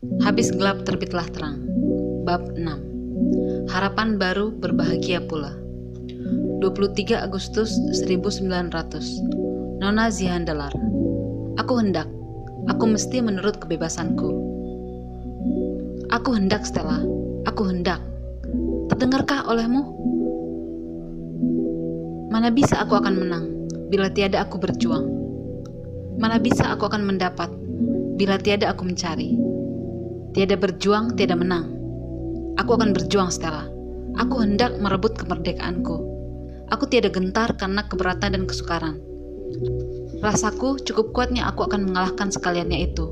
Habis gelap terbitlah terang. Bab 6. Harapan baru berbahagia pula. 23 Agustus 1900. Nona Zihandalar. Aku hendak. Aku mesti menurut kebebasanku. Aku hendak, Stella. Aku hendak. Terdengarkah olehmu? Mana bisa aku akan menang bila tiada aku berjuang? Mana bisa aku akan mendapat bila tiada aku mencari? Tiada berjuang, tiada menang. Aku akan berjuang, Stella. Aku hendak merebut kemerdekaanku. Aku tiada gentar karena keberatan dan kesukaran. Rasaku cukup kuatnya aku akan mengalahkan sekaliannya itu.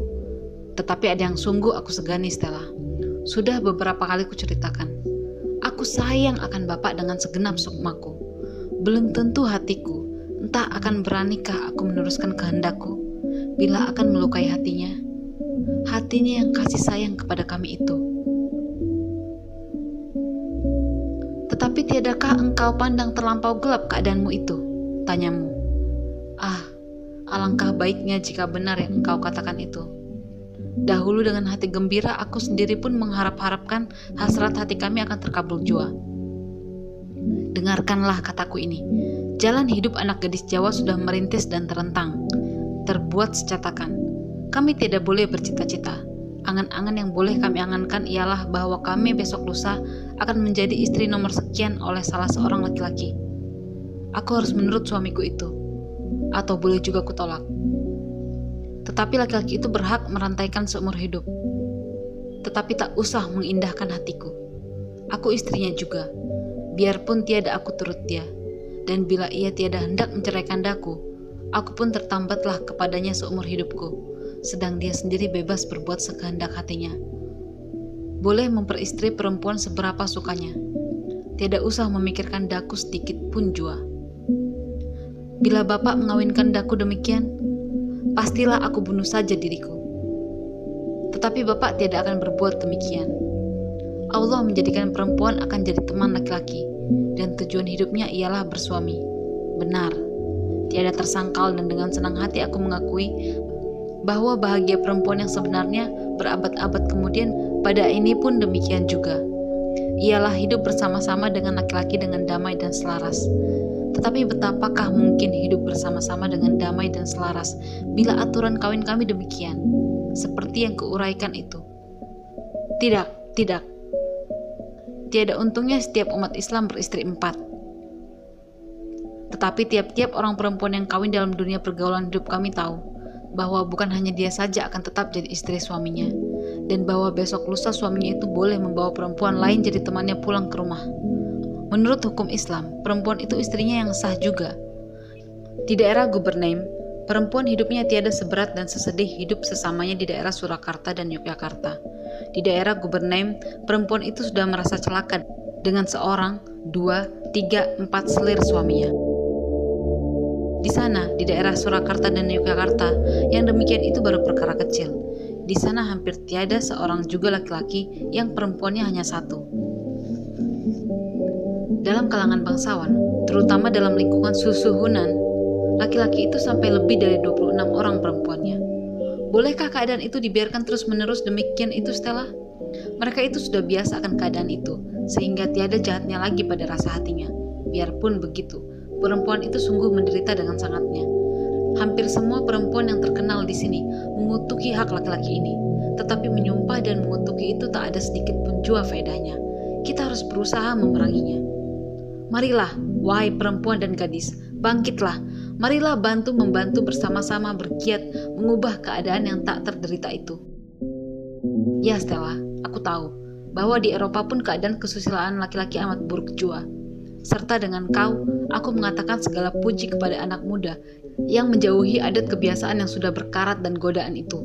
Tetapi ada yang sungguh aku segani, Stella. Sudah beberapa kali kuceritakan. Aku sayang akan Bapak dengan segenap sukmaku. Belum tentu hatiku, entah akan beranikah aku meneruskan kehendakku, bila akan melukai hatinya hatinya yang kasih sayang kepada kami itu. Tetapi tiadakah engkau pandang terlampau gelap keadaanmu itu? Tanyamu. Ah, alangkah baiknya jika benar yang engkau katakan itu. Dahulu dengan hati gembira aku sendiri pun mengharap-harapkan hasrat hati kami akan terkabul jua. Dengarkanlah kataku ini. Jalan hidup anak gadis Jawa sudah merintis dan terentang. Terbuat secatakan kami tidak boleh bercita-cita. Angan-angan yang boleh kami angankan ialah bahwa kami besok lusa akan menjadi istri nomor sekian oleh salah seorang laki-laki. Aku harus menurut suamiku itu, atau boleh juga kutolak. Tetapi laki-laki itu berhak merantaikan seumur hidup. Tetapi tak usah mengindahkan hatiku. Aku istrinya juga, biarpun tiada aku turut dia. Dan bila ia tiada hendak menceraikan daku, aku pun tertambatlah kepadanya seumur hidupku sedang dia sendiri bebas berbuat sekehendak hatinya. Boleh memperistri perempuan seberapa sukanya. Tidak usah memikirkan daku sedikit pun jua. Bila bapak mengawinkan daku demikian, pastilah aku bunuh saja diriku. Tetapi bapak tidak akan berbuat demikian. Allah menjadikan perempuan akan jadi teman laki-laki, dan tujuan hidupnya ialah bersuami. Benar, tiada tersangkal dan dengan senang hati aku mengakui bahwa bahagia perempuan yang sebenarnya berabad-abad kemudian pada ini pun demikian juga. Ialah hidup bersama-sama dengan laki-laki dengan damai dan selaras. Tetapi betapakah mungkin hidup bersama-sama dengan damai dan selaras bila aturan kawin kami demikian, seperti yang keuraikan itu? Tidak, tidak. Tiada untungnya setiap umat Islam beristri empat. Tetapi tiap-tiap orang perempuan yang kawin dalam dunia pergaulan hidup kami tahu bahwa bukan hanya dia saja akan tetap jadi istri suaminya, dan bahwa besok lusa suaminya itu boleh membawa perempuan lain jadi temannya pulang ke rumah. Menurut hukum Islam, perempuan itu istrinya yang sah juga. Di daerah Gubername, perempuan hidupnya tiada seberat dan sesedih hidup sesamanya di daerah Surakarta dan Yogyakarta. Di daerah Gubername, perempuan itu sudah merasa celaka dengan seorang, dua, tiga, empat selir suaminya. Di sana, di daerah Surakarta dan Yogyakarta, yang demikian itu baru perkara kecil. Di sana hampir tiada seorang juga laki-laki yang perempuannya hanya satu. Dalam kalangan bangsawan, terutama dalam lingkungan susuhunan, laki-laki itu sampai lebih dari 26 orang perempuannya. Bolehkah keadaan itu dibiarkan terus-menerus demikian itu Stella? Mereka itu sudah biasa akan keadaan itu, sehingga tiada jahatnya lagi pada rasa hatinya. Biarpun begitu, Perempuan itu sungguh menderita dengan sangatnya. Hampir semua perempuan yang terkenal di sini mengutuki hak laki-laki ini, tetapi menyumpah dan mengutuki itu tak ada sedikit pun jua faedahnya. Kita harus berusaha memeranginya. Marilah, wahai perempuan dan gadis, bangkitlah. Marilah bantu membantu bersama-sama bergiat mengubah keadaan yang tak terderita itu. Ya Stella, aku tahu bahwa di Eropa pun keadaan kesusilaan laki-laki amat buruk jua serta dengan kau, aku mengatakan segala puji kepada anak muda yang menjauhi adat kebiasaan yang sudah berkarat dan godaan itu.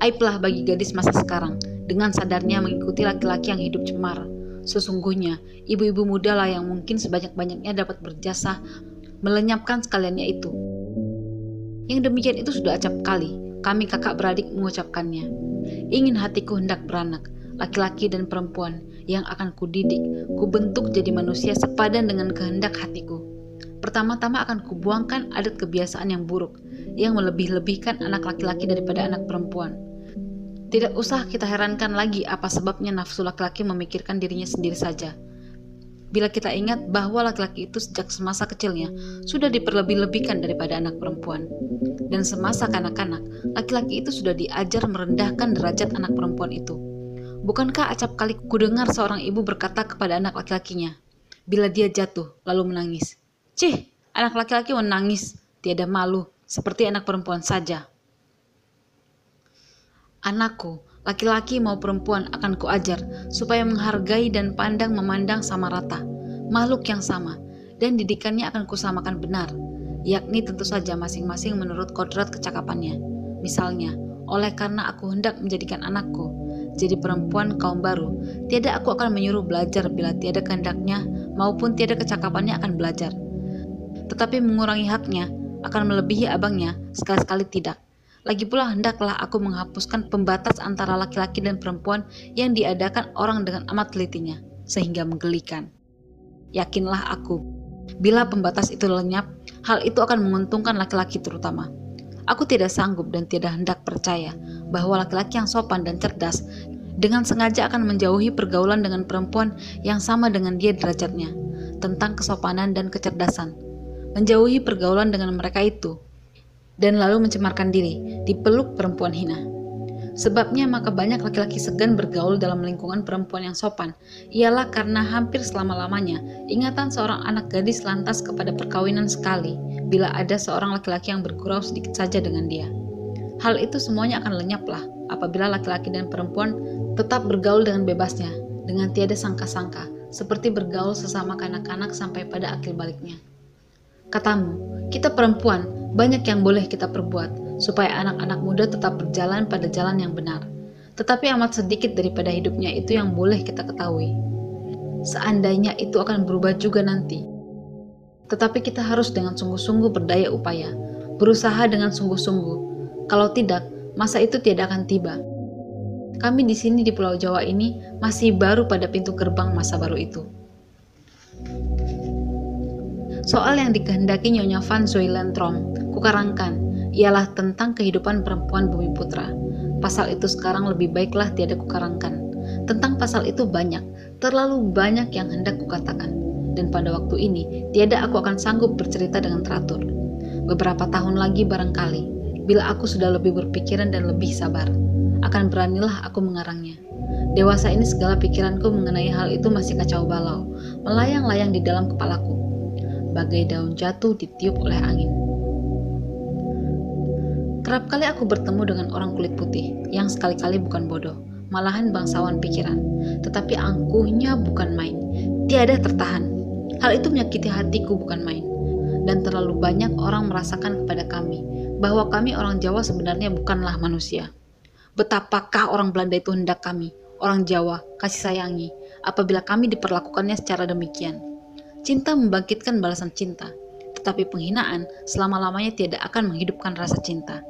Aiblah bagi gadis masa sekarang, dengan sadarnya mengikuti laki-laki yang hidup cemar. Sesungguhnya, ibu-ibu muda lah yang mungkin sebanyak-banyaknya dapat berjasa melenyapkan sekaliannya itu. Yang demikian itu sudah acap kali, kami kakak beradik mengucapkannya. Ingin hatiku hendak beranak, laki-laki dan perempuan yang akan kudidik, kubentuk jadi manusia sepadan dengan kehendak hatiku. Pertama-tama akan kubuangkan adat kebiasaan yang buruk, yang melebih-lebihkan anak laki-laki daripada anak perempuan. Tidak usah kita herankan lagi apa sebabnya nafsu laki-laki memikirkan dirinya sendiri saja. Bila kita ingat bahwa laki-laki itu sejak semasa kecilnya sudah diperlebih-lebihkan daripada anak perempuan. Dan semasa kanak-kanak, laki-laki itu sudah diajar merendahkan derajat anak perempuan itu. Bukankah acap kali kudengar seorang ibu berkata kepada anak laki-lakinya, bila dia jatuh lalu menangis, Cih, anak laki-laki menangis, tiada malu, seperti anak perempuan saja. Anakku, laki-laki mau perempuan akan kuajar supaya menghargai dan pandang memandang sama rata, makhluk yang sama, dan didikannya akan kusamakan benar, yakni tentu saja masing-masing menurut kodrat kecakapannya. Misalnya, oleh karena aku hendak menjadikan anakku jadi perempuan kaum baru, tiada aku akan menyuruh belajar bila tiada kehendaknya maupun tiada kecakapannya akan belajar. Tetapi mengurangi haknya akan melebihi abangnya sekali-sekali tidak. Lagi pula hendaklah aku menghapuskan pembatas antara laki-laki dan perempuan yang diadakan orang dengan amat telitinya, sehingga menggelikan. Yakinlah aku, bila pembatas itu lenyap, hal itu akan menguntungkan laki-laki terutama. Aku tidak sanggup dan tidak hendak percaya bahwa laki-laki yang sopan dan cerdas dengan sengaja akan menjauhi pergaulan dengan perempuan yang sama dengan dia derajatnya, tentang kesopanan dan kecerdasan. Menjauhi pergaulan dengan mereka itu dan lalu mencemarkan diri, dipeluk perempuan hina. Sebabnya maka banyak laki-laki segan bergaul dalam lingkungan perempuan yang sopan, ialah karena hampir selama-lamanya ingatan seorang anak gadis lantas kepada perkawinan sekali bila ada seorang laki-laki yang bergurau sedikit saja dengan dia. Hal itu semuanya akan lenyaplah apabila laki-laki dan perempuan tetap bergaul dengan bebasnya, dengan tiada sangka-sangka, seperti bergaul sesama kanak-kanak sampai pada akhir baliknya. Katamu, kita perempuan banyak yang boleh kita perbuat supaya anak-anak muda tetap berjalan pada jalan yang benar. Tetapi amat sedikit daripada hidupnya itu yang boleh kita ketahui. Seandainya itu akan berubah juga nanti. Tetapi kita harus dengan sungguh-sungguh berdaya upaya, berusaha dengan sungguh-sungguh. Kalau tidak, masa itu tidak akan tiba. Kami di sini di Pulau Jawa ini masih baru pada pintu gerbang masa baru itu. Soal yang dikehendaki Nyonya Van Zoylentrom, kukarangkan, ialah tentang kehidupan perempuan bumi putra. Pasal itu sekarang lebih baiklah tiada kukarangkan. Tentang pasal itu banyak, terlalu banyak yang hendak kukatakan. Dan pada waktu ini, tiada aku akan sanggup bercerita dengan teratur. Beberapa tahun lagi barangkali, bila aku sudah lebih berpikiran dan lebih sabar, akan beranilah aku mengarangnya. Dewasa ini segala pikiranku mengenai hal itu masih kacau balau, melayang-layang di dalam kepalaku bagai daun jatuh ditiup oleh angin. Kerap kali aku bertemu dengan orang kulit putih yang sekali-kali bukan bodoh, malahan bangsawan pikiran, tetapi angkuhnya bukan main, tiada tertahan. Hal itu menyakiti hatiku bukan main, dan terlalu banyak orang merasakan kepada kami bahwa kami orang Jawa sebenarnya bukanlah manusia. Betapakah orang Belanda itu hendak kami, orang Jawa, kasih sayangi, apabila kami diperlakukannya secara demikian. Cinta membangkitkan balasan cinta, tetapi penghinaan selama-lamanya tidak akan menghidupkan rasa cinta.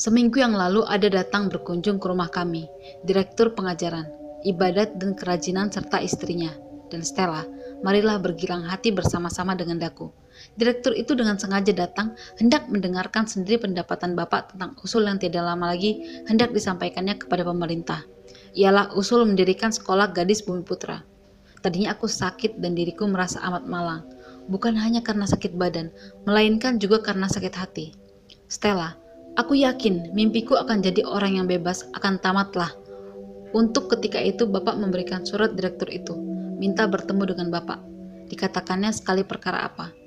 Seminggu yang lalu ada datang berkunjung ke rumah kami, direktur pengajaran, ibadat dan kerajinan serta istrinya, dan Stella, marilah bergilang hati bersama-sama dengan Daku. Direktur itu dengan sengaja datang hendak mendengarkan sendiri pendapatan Bapak tentang usul yang tidak lama lagi hendak disampaikannya kepada pemerintah. Ialah usul mendirikan sekolah gadis bumi putra. Tadinya aku sakit dan diriku merasa amat malang. Bukan hanya karena sakit badan, melainkan juga karena sakit hati. Stella, aku yakin mimpiku akan jadi orang yang bebas akan tamatlah. Untuk ketika itu Bapak memberikan surat direktur itu, minta bertemu dengan Bapak. Dikatakannya sekali perkara apa.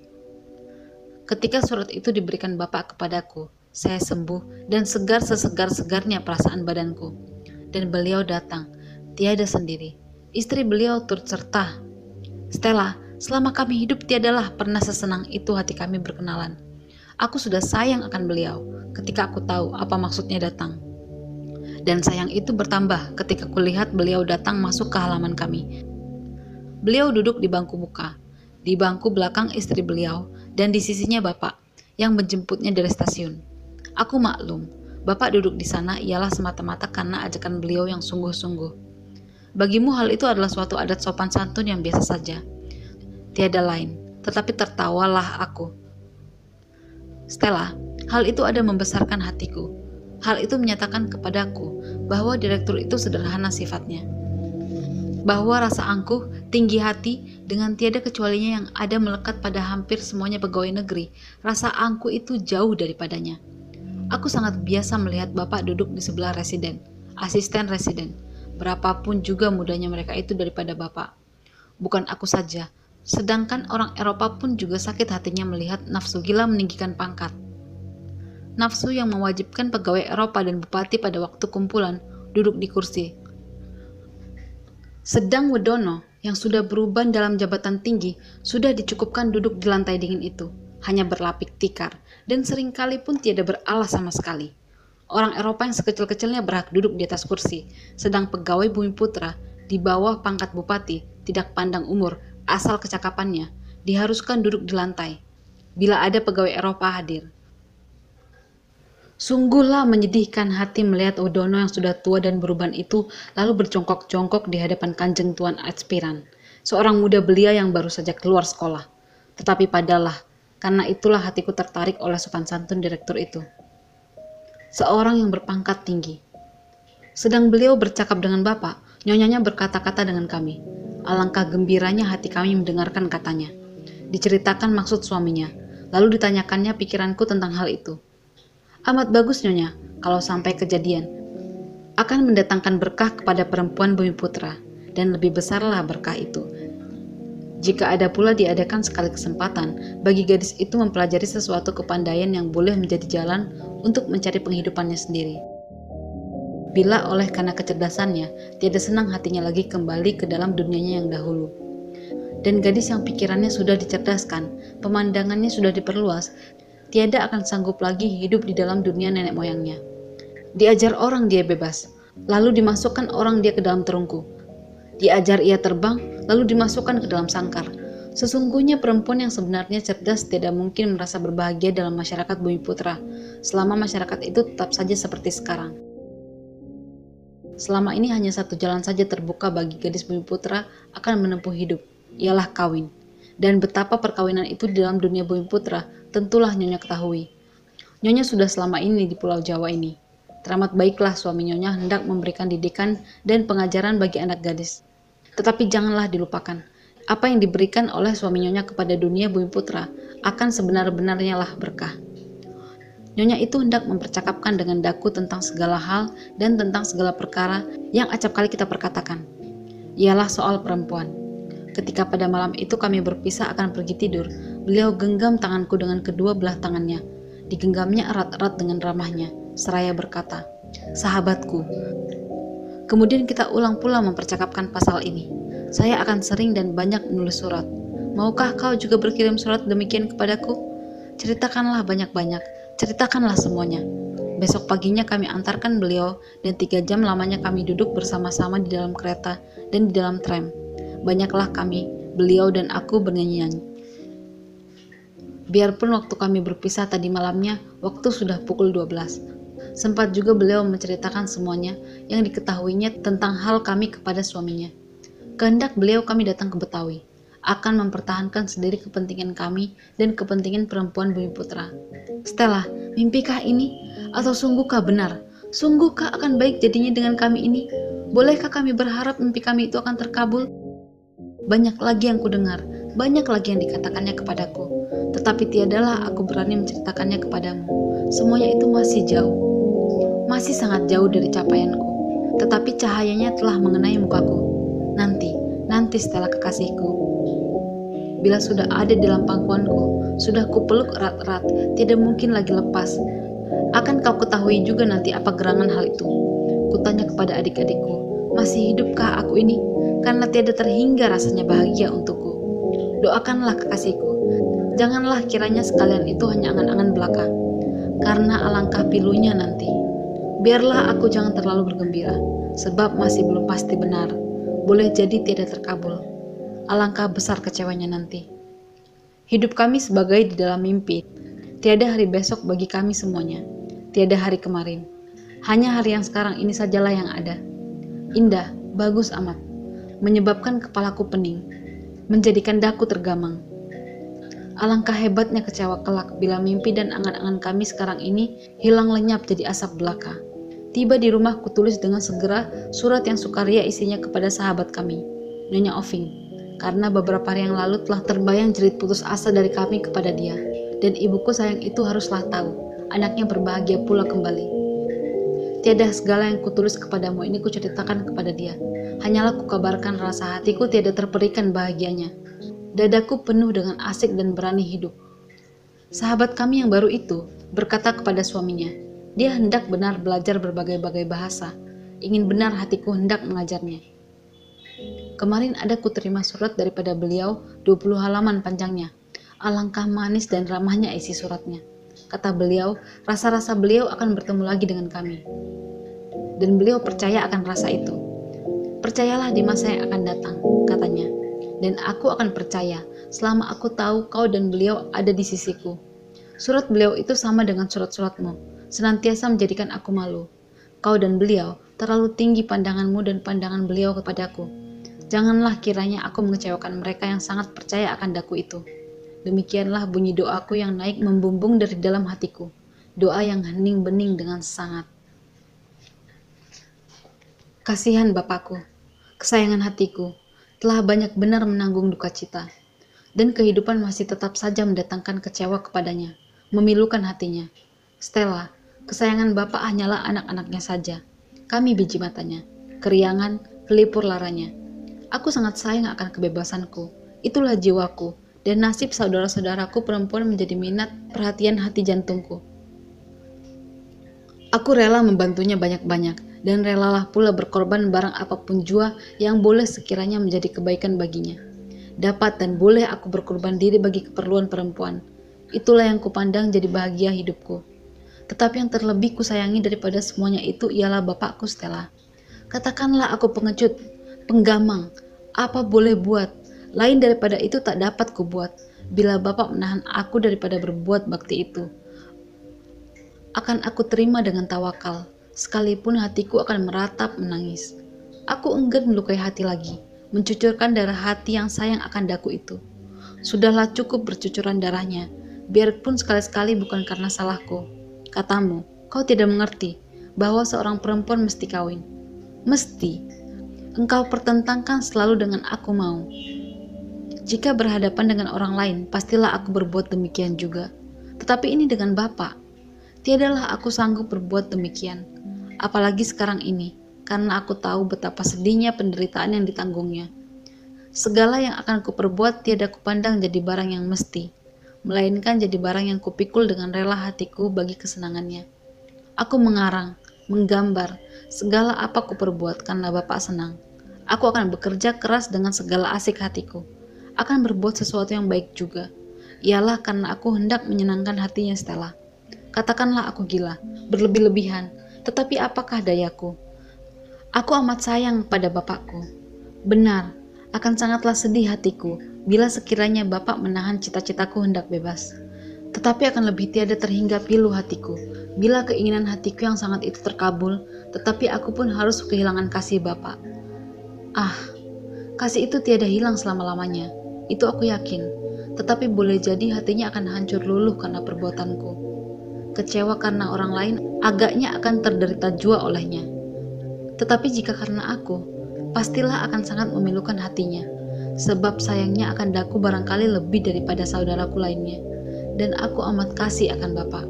Ketika surat itu diberikan Bapak kepadaku, saya sembuh dan segar sesegar-segarnya perasaan badanku. Dan beliau datang, tiada sendiri, Istri beliau turut serta. Stella, selama kami hidup tiadalah pernah sesenang itu hati kami berkenalan. Aku sudah sayang akan beliau ketika aku tahu apa maksudnya datang. Dan sayang itu bertambah ketika kulihat beliau datang masuk ke halaman kami. Beliau duduk di bangku muka, di bangku belakang istri beliau, dan di sisinya bapak yang menjemputnya dari stasiun. Aku maklum, bapak duduk di sana ialah semata-mata karena ajakan beliau yang sungguh-sungguh. Bagimu hal itu adalah suatu adat sopan santun yang biasa saja. Tiada lain, tetapi tertawalah aku. Stella, hal itu ada membesarkan hatiku. Hal itu menyatakan kepadaku bahwa direktur itu sederhana sifatnya. Bahwa rasa angkuh, tinggi hati, dengan tiada kecualinya yang ada melekat pada hampir semuanya pegawai negeri, rasa angkuh itu jauh daripadanya. Aku sangat biasa melihat bapak duduk di sebelah residen, asisten residen, berapapun juga mudanya mereka itu daripada bapak. Bukan aku saja, sedangkan orang Eropa pun juga sakit hatinya melihat nafsu gila meninggikan pangkat nafsu yang mewajibkan pegawai Eropa dan bupati pada waktu kumpulan duduk di kursi. Sedang Wedono yang sudah berubah dalam jabatan tinggi sudah dicukupkan duduk di lantai dingin itu, hanya berlapik tikar dan sering kali pun tidak beralas sama sekali. Orang Eropa yang sekecil-kecilnya berhak duduk di atas kursi, sedang pegawai Bumi Putra di bawah pangkat bupati tidak pandang umur asal kecakapannya diharuskan duduk di lantai. Bila ada pegawai Eropa hadir, Sungguhlah menyedihkan hati melihat Odono yang sudah tua dan beruban itu lalu berjongkok-jongkok di hadapan kanjeng Tuan Aspiran, seorang muda belia yang baru saja keluar sekolah. Tetapi padalah, karena itulah hatiku tertarik oleh sopan santun direktur itu. Seorang yang berpangkat tinggi. Sedang beliau bercakap dengan bapak, nyonyanya berkata-kata dengan kami. Alangkah gembiranya hati kami mendengarkan katanya. Diceritakan maksud suaminya, lalu ditanyakannya pikiranku tentang hal itu. Amat bagus nyonya kalau sampai kejadian. Akan mendatangkan berkah kepada perempuan bumi putra dan lebih besarlah berkah itu. Jika ada pula diadakan sekali kesempatan bagi gadis itu mempelajari sesuatu kepandaian yang boleh menjadi jalan untuk mencari penghidupannya sendiri. Bila oleh karena kecerdasannya, tiada senang hatinya lagi kembali ke dalam dunianya yang dahulu. Dan gadis yang pikirannya sudah dicerdaskan, pemandangannya sudah diperluas, tiada akan sanggup lagi hidup di dalam dunia nenek moyangnya. Diajar orang dia bebas, lalu dimasukkan orang dia ke dalam terungku. Diajar ia terbang, lalu dimasukkan ke dalam sangkar. Sesungguhnya perempuan yang sebenarnya cerdas tidak mungkin merasa berbahagia dalam masyarakat bumi putra, selama masyarakat itu tetap saja seperti sekarang. Selama ini hanya satu jalan saja terbuka bagi gadis bumi putra akan menempuh hidup, ialah kawin. Dan betapa perkawinan itu di dalam dunia bumi putra tentulah Nyonya ketahui. Nyonya sudah selama ini di Pulau Jawa ini. Teramat baiklah suami Nyonya hendak memberikan didikan dan pengajaran bagi anak gadis. Tetapi janganlah dilupakan, apa yang diberikan oleh suami Nyonya kepada dunia bumi putra akan sebenar-benarnya lah berkah. Nyonya itu hendak mempercakapkan dengan daku tentang segala hal dan tentang segala perkara yang acap kali kita perkatakan. Ialah soal perempuan. Ketika pada malam itu kami berpisah akan pergi tidur, beliau genggam tanganku dengan kedua belah tangannya. Digenggamnya erat-erat dengan ramahnya, seraya berkata, Sahabatku. Kemudian kita ulang pula mempercakapkan pasal ini. Saya akan sering dan banyak menulis surat. Maukah kau juga berkirim surat demikian kepadaku? Ceritakanlah banyak-banyak, ceritakanlah semuanya. Besok paginya kami antarkan beliau dan tiga jam lamanya kami duduk bersama-sama di dalam kereta dan di dalam tram banyaklah kami, beliau dan aku bernyanyi-nyanyi. Biarpun waktu kami berpisah tadi malamnya, waktu sudah pukul 12. Sempat juga beliau menceritakan semuanya yang diketahuinya tentang hal kami kepada suaminya. Kehendak beliau kami datang ke Betawi, akan mempertahankan sendiri kepentingan kami dan kepentingan perempuan Bumi Putra. Stella, mimpikah ini? Atau sungguhkah benar? Sungguhkah akan baik jadinya dengan kami ini? Bolehkah kami berharap mimpi kami itu akan terkabul? Banyak lagi yang kudengar, banyak lagi yang dikatakannya kepadaku, tetapi tiadalah aku berani menceritakannya kepadamu. Semuanya itu masih jauh, masih sangat jauh dari capaianku, tetapi cahayanya telah mengenai mukaku. Nanti, nanti setelah kekasihku. Bila sudah ada dalam pangkuanku, sudah kupeluk erat-erat, tidak mungkin lagi lepas. Akan kau ketahui juga nanti apa gerangan hal itu. Kutanya kepada adik-adikku, masih hidupkah aku ini? karena tiada terhingga rasanya bahagia untukku. Doakanlah kekasihku, janganlah kiranya sekalian itu hanya angan-angan belaka, karena alangkah pilunya nanti. Biarlah aku jangan terlalu bergembira, sebab masih belum pasti benar. Boleh jadi tidak terkabul. Alangkah besar kecewanya nanti. Hidup kami sebagai di dalam mimpi. Tiada hari besok bagi kami semuanya. Tiada hari kemarin. Hanya hari yang sekarang ini sajalah yang ada. Indah, bagus amat menyebabkan kepalaku pening, menjadikan daku tergamang. Alangkah hebatnya kecewa kelak bila mimpi dan angan-angan kami sekarang ini hilang lenyap jadi asap belaka. Tiba di rumah kutulis dengan segera surat yang sukaria isinya kepada sahabat kami, Nyonya Oving, karena beberapa hari yang lalu telah terbayang jerit putus asa dari kami kepada dia. Dan ibuku sayang itu haruslah tahu, anaknya berbahagia pula kembali. Tiada segala yang kutulis kepadamu ini kuceritakan kepada dia. Hanyalah kukabarkan rasa hatiku tiada terperikan bahagianya Dadaku penuh dengan asik dan berani hidup. Sahabat kami yang baru itu berkata kepada suaminya, dia hendak benar belajar berbagai-bagai bahasa, ingin benar hatiku hendak mengajarnya. Kemarin ada ku terima surat daripada beliau 20 halaman panjangnya. Alangkah manis dan ramahnya isi suratnya. Kata beliau, rasa-rasa beliau akan bertemu lagi dengan kami. Dan beliau percaya akan rasa itu. Percayalah di masa yang akan datang, katanya dan aku akan percaya selama aku tahu kau dan beliau ada di sisiku. Surat beliau itu sama dengan surat-suratmu, senantiasa menjadikan aku malu. Kau dan beliau terlalu tinggi pandanganmu dan pandangan beliau kepadaku. Janganlah kiranya aku mengecewakan mereka yang sangat percaya akan daku itu. Demikianlah bunyi doaku yang naik membumbung dari dalam hatiku. Doa yang hening bening dengan sangat. Kasihan Bapakku, kesayangan hatiku, telah banyak benar menanggung duka cita, dan kehidupan masih tetap saja mendatangkan kecewa kepadanya, memilukan hatinya. Stella, kesayangan Bapak hanyalah anak-anaknya saja. Kami biji matanya, keriangan, kelipur laranya. Aku sangat sayang akan kebebasanku. Itulah jiwaku, dan nasib saudara-saudaraku perempuan menjadi minat perhatian hati jantungku. Aku rela membantunya banyak-banyak, dan relalah pula berkorban barang apa pun jua yang boleh sekiranya menjadi kebaikan baginya. Dapat dan boleh aku berkorban diri bagi keperluan perempuan. Itulah yang kupandang jadi bahagia hidupku. Tetapi yang terlebih kusayangi daripada semuanya itu ialah bapakku Stella. Katakanlah aku pengecut, penggamang, apa boleh buat, lain daripada itu tak dapat kubuat, bila bapak menahan aku daripada berbuat bakti itu. Akan aku terima dengan tawakal, sekalipun hatiku akan meratap menangis. Aku enggan melukai hati lagi, mencucurkan darah hati yang sayang akan daku itu. Sudahlah cukup bercucuran darahnya, biarpun sekali-sekali bukan karena salahku. Katamu, kau tidak mengerti bahwa seorang perempuan mesti kawin. Mesti. Engkau pertentangkan selalu dengan aku mau. Jika berhadapan dengan orang lain, pastilah aku berbuat demikian juga. Tetapi ini dengan Bapak. Tiadalah aku sanggup berbuat demikian apalagi sekarang ini, karena aku tahu betapa sedihnya penderitaan yang ditanggungnya. Segala yang akan kuperbuat tiada kupandang jadi barang yang mesti, melainkan jadi barang yang kupikul dengan rela hatiku bagi kesenangannya. Aku mengarang, menggambar, segala apa kuperbuat karena Bapak senang. Aku akan bekerja keras dengan segala asik hatiku. Akan berbuat sesuatu yang baik juga. Ialah karena aku hendak menyenangkan hatinya Stella. Katakanlah aku gila, berlebih-lebihan, tetapi apakah dayaku? Aku amat sayang pada bapakku. Benar, akan sangatlah sedih hatiku bila sekiranya bapak menahan cita-citaku hendak bebas. Tetapi akan lebih tiada terhingga pilu hatiku bila keinginan hatiku yang sangat itu terkabul, tetapi aku pun harus kehilangan kasih bapak. Ah, kasih itu tiada hilang selama-lamanya. Itu aku yakin. Tetapi boleh jadi hatinya akan hancur luluh karena perbuatanku kecewa karena orang lain, agaknya akan terderita jua olehnya. Tetapi jika karena aku, pastilah akan sangat memilukan hatinya, sebab sayangnya akan daku barangkali lebih daripada saudaraku lainnya, dan aku amat kasih akan Bapak.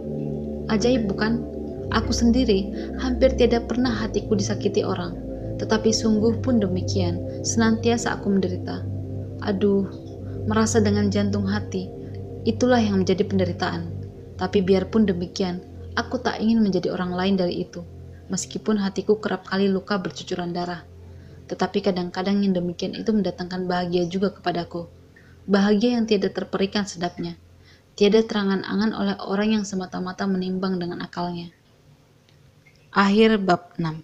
Ajaib bukan? Aku sendiri hampir tiada pernah hatiku disakiti orang, tetapi sungguh pun demikian, senantiasa aku menderita. Aduh, merasa dengan jantung hati, itulah yang menjadi penderitaan. Tapi biarpun demikian, aku tak ingin menjadi orang lain dari itu, meskipun hatiku kerap kali luka bercucuran darah. Tetapi kadang-kadang yang demikian itu mendatangkan bahagia juga kepadaku. Bahagia yang tiada terperikan sedapnya. Tiada terangan-angan oleh orang yang semata-mata menimbang dengan akalnya. Akhir bab 6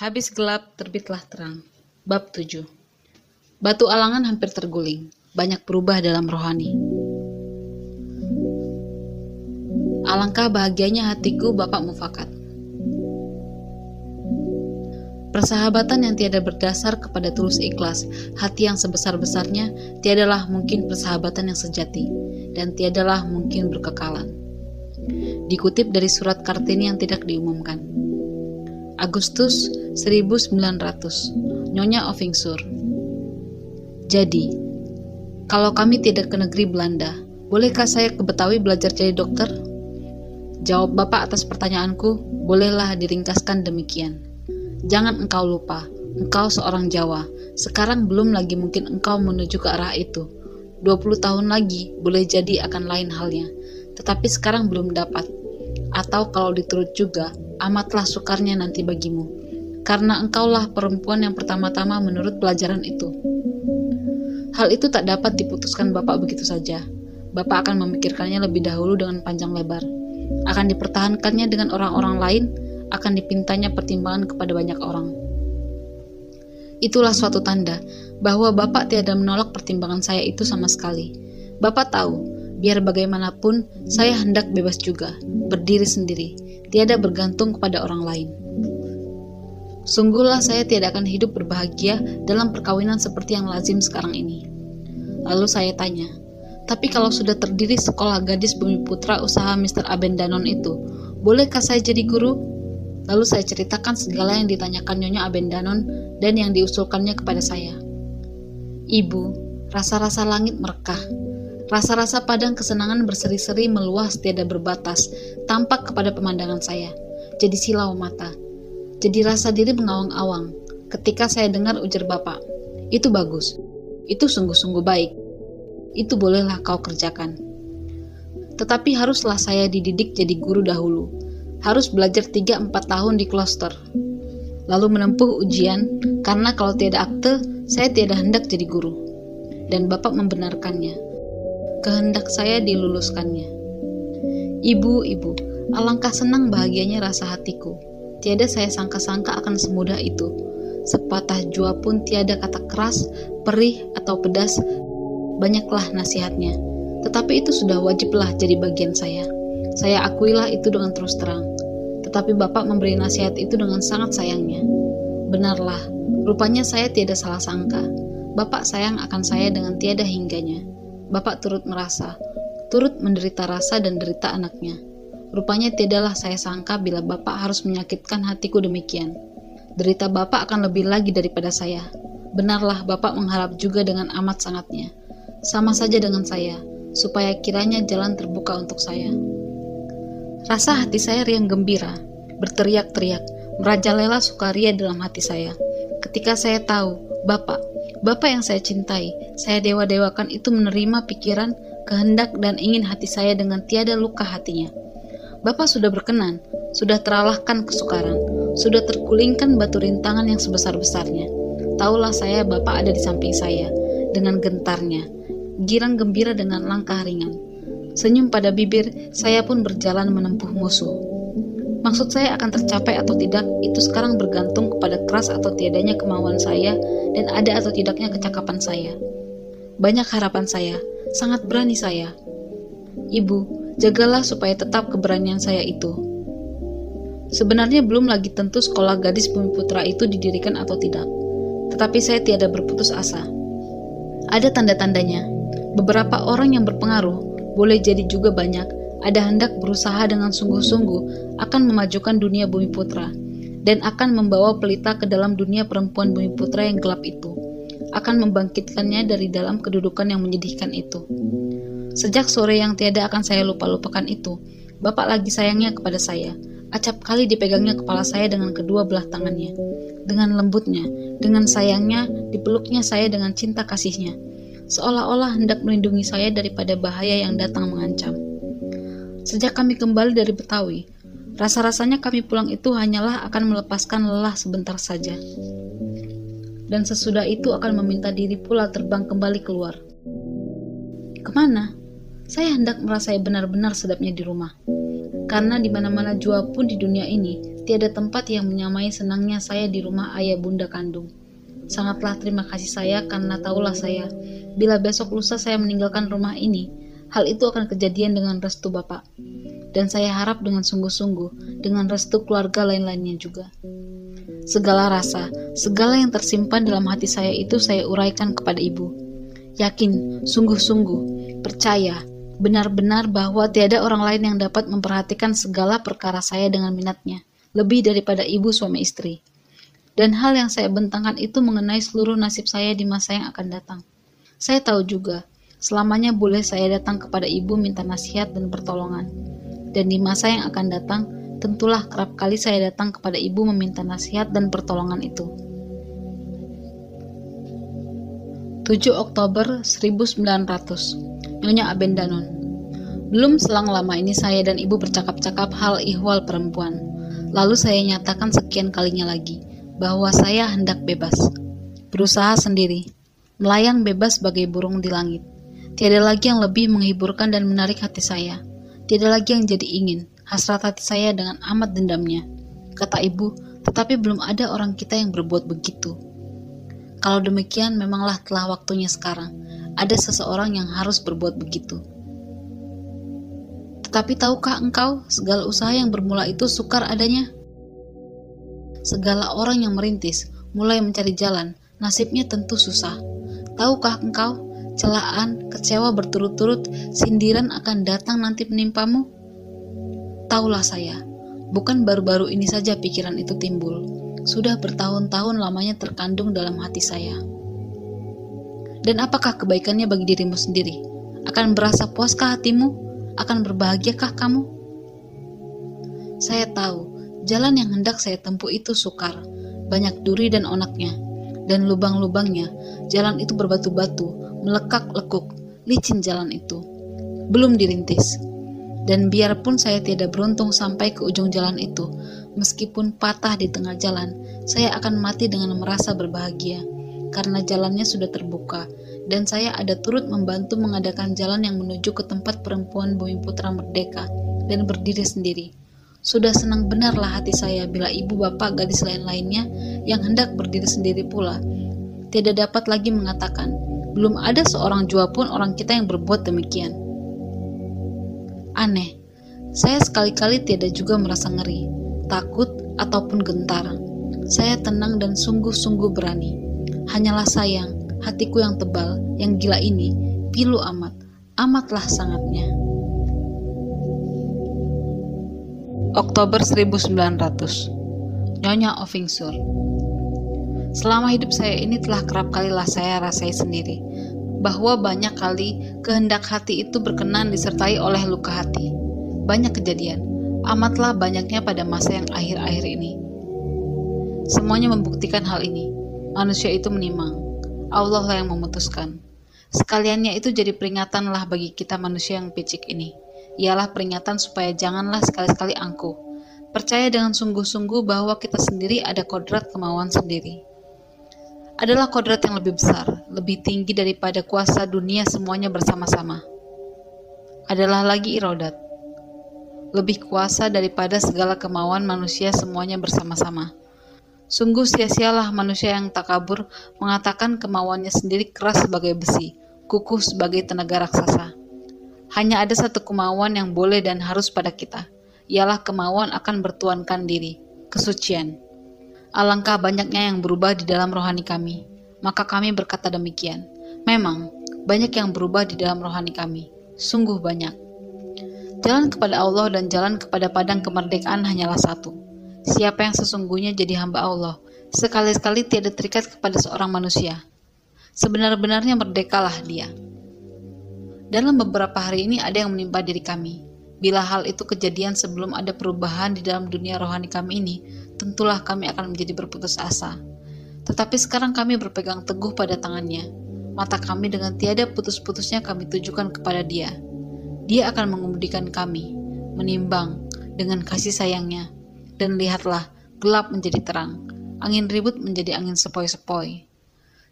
Habis gelap, terbitlah terang. Bab 7 Batu alangan hampir terguling, banyak berubah dalam rohani. Alangkah bahagianya hatiku Bapak Mufakat. Persahabatan yang tiada berdasar kepada tulus ikhlas, hati yang sebesar-besarnya, tiadalah mungkin persahabatan yang sejati, dan tiadalah mungkin berkekalan. Dikutip dari surat Kartini yang tidak diumumkan. Agustus 1900, Nyonya Ovingsur. Jadi, kalau kami tidak ke negeri Belanda, bolehkah saya ke Betawi belajar jadi dokter? Jawab Bapak atas pertanyaanku, bolehlah diringkaskan demikian. Jangan engkau lupa, engkau seorang Jawa. Sekarang belum lagi mungkin engkau menuju ke arah itu. 20 tahun lagi boleh jadi akan lain halnya. Tetapi sekarang belum dapat. Atau kalau diturut juga, amatlah sukarnya nanti bagimu. Karena engkaulah perempuan yang pertama-tama menurut pelajaran itu. Hal itu tak dapat diputuskan Bapak begitu saja. Bapak akan memikirkannya lebih dahulu dengan panjang lebar. Akan dipertahankannya dengan orang-orang lain akan dipintanya pertimbangan kepada banyak orang. Itulah suatu tanda bahwa Bapak tiada menolak pertimbangan saya itu sama sekali. Bapak tahu, biar bagaimanapun, saya hendak bebas juga, berdiri sendiri, tiada bergantung kepada orang lain. Sungguhlah saya tidak akan hidup berbahagia dalam perkawinan seperti yang lazim sekarang ini. Lalu saya tanya, tapi kalau sudah terdiri sekolah gadis bumi putra usaha Mr. Abendanon itu, bolehkah saya jadi guru? Lalu saya ceritakan segala yang ditanyakan Nyonya Abendanon dan yang diusulkannya kepada saya. Ibu, rasa-rasa langit merekah. Rasa-rasa padang kesenangan berseri-seri meluas tiada berbatas, tampak kepada pemandangan saya. Jadi silau mata. Jadi rasa diri mengawang-awang ketika saya dengar ujar Bapak. Itu bagus. Itu sungguh-sungguh baik. Itu bolehlah kau kerjakan. Tetapi haruslah saya dididik jadi guru dahulu harus belajar 3-4 tahun di kloster. Lalu menempuh ujian, karena kalau tiada akte, saya tiada hendak jadi guru. Dan Bapak membenarkannya. Kehendak saya diluluskannya. Ibu, ibu, alangkah senang bahagianya rasa hatiku. Tiada saya sangka-sangka akan semudah itu. Sepatah jua pun tiada kata keras, perih, atau pedas. Banyaklah nasihatnya. Tetapi itu sudah wajiblah jadi bagian saya. Saya akuilah itu dengan terus terang. Tetapi Bapak memberi nasihat itu dengan sangat sayangnya. Benarlah, rupanya saya tidak salah sangka. Bapak sayang akan saya dengan tiada hingganya. Bapak turut merasa, turut menderita rasa dan derita anaknya. Rupanya tiadalah saya sangka bila Bapak harus menyakitkan hatiku demikian. Derita Bapak akan lebih lagi daripada saya. Benarlah Bapak mengharap juga dengan amat sangatnya. Sama saja dengan saya, supaya kiranya jalan terbuka untuk saya. Rasa hati saya riang gembira, berteriak-teriak, merajalela sukaria dalam hati saya. Ketika saya tahu, Bapak, Bapak yang saya cintai, saya dewa-dewakan itu menerima pikiran, kehendak, dan ingin hati saya dengan tiada luka hatinya. Bapak sudah berkenan, sudah teralahkan kesukaran, sudah terkulingkan batu rintangan yang sebesar-besarnya. Taulah saya Bapak ada di samping saya, dengan gentarnya, girang gembira dengan langkah ringan. Senyum pada bibir, saya pun berjalan menempuh musuh. Maksud saya akan tercapai atau tidak, itu sekarang bergantung kepada keras atau tiadanya kemauan saya dan ada atau tidaknya kecakapan saya. Banyak harapan saya, sangat berani saya. Ibu, jagalah supaya tetap keberanian saya itu. Sebenarnya belum lagi tentu sekolah gadis bumi putra itu didirikan atau tidak. Tetapi saya tiada berputus asa. Ada tanda-tandanya. Beberapa orang yang berpengaruh boleh jadi juga banyak, ada hendak berusaha dengan sungguh-sungguh akan memajukan dunia bumi putra dan akan membawa pelita ke dalam dunia perempuan bumi putra yang gelap itu, akan membangkitkannya dari dalam kedudukan yang menyedihkan itu. Sejak sore yang tiada akan saya lupa-lupakan itu, Bapak lagi sayangnya kepada saya. Acap kali dipegangnya kepala saya dengan kedua belah tangannya. Dengan lembutnya, dengan sayangnya, dipeluknya saya dengan cinta kasihnya seolah-olah hendak melindungi saya daripada bahaya yang datang mengancam. Sejak kami kembali dari Betawi, rasa-rasanya kami pulang itu hanyalah akan melepaskan lelah sebentar saja. Dan sesudah itu akan meminta diri pula terbang kembali keluar. Ke mana? Saya hendak merasai benar-benar sedapnya di rumah. Karena di mana-mana jua pun di dunia ini, tiada tempat yang menyamai senangnya saya di rumah ayah bunda kandung. Sangatlah terima kasih saya karena tahulah saya, bila besok lusa saya meninggalkan rumah ini, hal itu akan kejadian dengan restu Bapak. Dan saya harap dengan sungguh-sungguh, dengan restu keluarga lain-lainnya juga. Segala rasa, segala yang tersimpan dalam hati saya itu saya uraikan kepada ibu. Yakin, sungguh-sungguh, percaya, benar-benar bahwa tiada orang lain yang dapat memperhatikan segala perkara saya dengan minatnya, lebih daripada ibu suami istri. Dan hal yang saya bentangkan itu mengenai seluruh nasib saya di masa yang akan datang. Saya tahu juga, selamanya boleh saya datang kepada ibu minta nasihat dan pertolongan. Dan di masa yang akan datang, tentulah kerap kali saya datang kepada ibu meminta nasihat dan pertolongan itu. 7 Oktober 1900 Nyonya Abendanon Belum selang lama ini saya dan ibu bercakap-cakap hal ihwal perempuan. Lalu saya nyatakan sekian kalinya lagi bahwa saya hendak bebas. Berusaha sendiri. Melayang bebas sebagai burung di langit. Tiada lagi yang lebih menghiburkan dan menarik hati saya. Tiada lagi yang jadi ingin hasrat hati saya dengan amat dendamnya. Kata ibu, tetapi belum ada orang kita yang berbuat begitu. Kalau demikian, memanglah telah waktunya sekarang. Ada seseorang yang harus berbuat begitu. Tetapi tahukah engkau, segala usaha yang bermula itu sukar adanya? Segala orang yang merintis, mulai mencari jalan, nasibnya tentu susah. Tahukah engkau, celaan, kecewa berturut-turut, sindiran akan datang nanti menimpamu? Taulah saya, bukan baru-baru ini saja pikiran itu timbul. Sudah bertahun-tahun lamanya terkandung dalam hati saya. Dan apakah kebaikannya bagi dirimu sendiri? Akan berasa puaskah hatimu? Akan berbahagiakah kamu? Saya tahu, jalan yang hendak saya tempuh itu sukar, banyak duri dan onaknya, dan lubang-lubangnya, jalan itu berbatu-batu, melekak-lekuk, licin jalan itu. Belum dirintis, dan biarpun saya tidak beruntung sampai ke ujung jalan itu, meskipun patah di tengah jalan, saya akan mati dengan merasa berbahagia karena jalannya sudah terbuka dan saya ada turut membantu mengadakan jalan yang menuju ke tempat perempuan Bumi Putra Merdeka dan berdiri sendiri. Sudah senang benarlah hati saya bila ibu bapak gadis lain-lainnya yang hendak berdiri sendiri pula tidak dapat lagi mengatakan, belum ada seorang jua pun orang kita yang berbuat demikian. Aneh, saya sekali-kali tidak juga merasa ngeri, takut, ataupun gentar. Saya tenang dan sungguh-sungguh berani. Hanyalah sayang, hatiku yang tebal, yang gila ini, pilu amat, amatlah sangatnya. Oktober 1900 Nyonya Ovingsur Selama hidup saya ini telah kerap kalilah saya rasai sendiri bahwa banyak kali kehendak hati itu berkenan disertai oleh luka hati. Banyak kejadian, amatlah banyaknya pada masa yang akhir-akhir ini. Semuanya membuktikan hal ini. Manusia itu menimang. Allah lah yang memutuskan. Sekaliannya itu jadi peringatanlah bagi kita manusia yang picik ini. Ialah peringatan supaya janganlah sekali-sekali angkuh. Percaya dengan sungguh-sungguh bahwa kita sendiri ada kodrat kemauan sendiri adalah kodrat yang lebih besar, lebih tinggi daripada kuasa dunia semuanya bersama-sama. Adalah lagi irodat, lebih kuasa daripada segala kemauan manusia semuanya bersama-sama. Sungguh sia-sialah manusia yang tak kabur mengatakan kemauannya sendiri keras sebagai besi, kukuh sebagai tenaga raksasa. Hanya ada satu kemauan yang boleh dan harus pada kita, ialah kemauan akan bertuankan diri, kesucian. Alangkah banyaknya yang berubah di dalam rohani kami. Maka kami berkata demikian. Memang, banyak yang berubah di dalam rohani kami. Sungguh banyak. Jalan kepada Allah dan jalan kepada padang kemerdekaan hanyalah satu. Siapa yang sesungguhnya jadi hamba Allah, sekali-sekali tiada terikat kepada seorang manusia. Sebenar-benarnya merdekalah dia. Dalam beberapa hari ini ada yang menimpa diri kami. Bila hal itu kejadian sebelum ada perubahan di dalam dunia rohani kami ini, tentulah kami akan menjadi berputus asa. Tetapi sekarang kami berpegang teguh pada tangannya. Mata kami dengan tiada putus-putusnya kami tujukan kepada dia. Dia akan mengemudikan kami, menimbang dengan kasih sayangnya. Dan lihatlah, gelap menjadi terang, angin ribut menjadi angin sepoi-sepoi.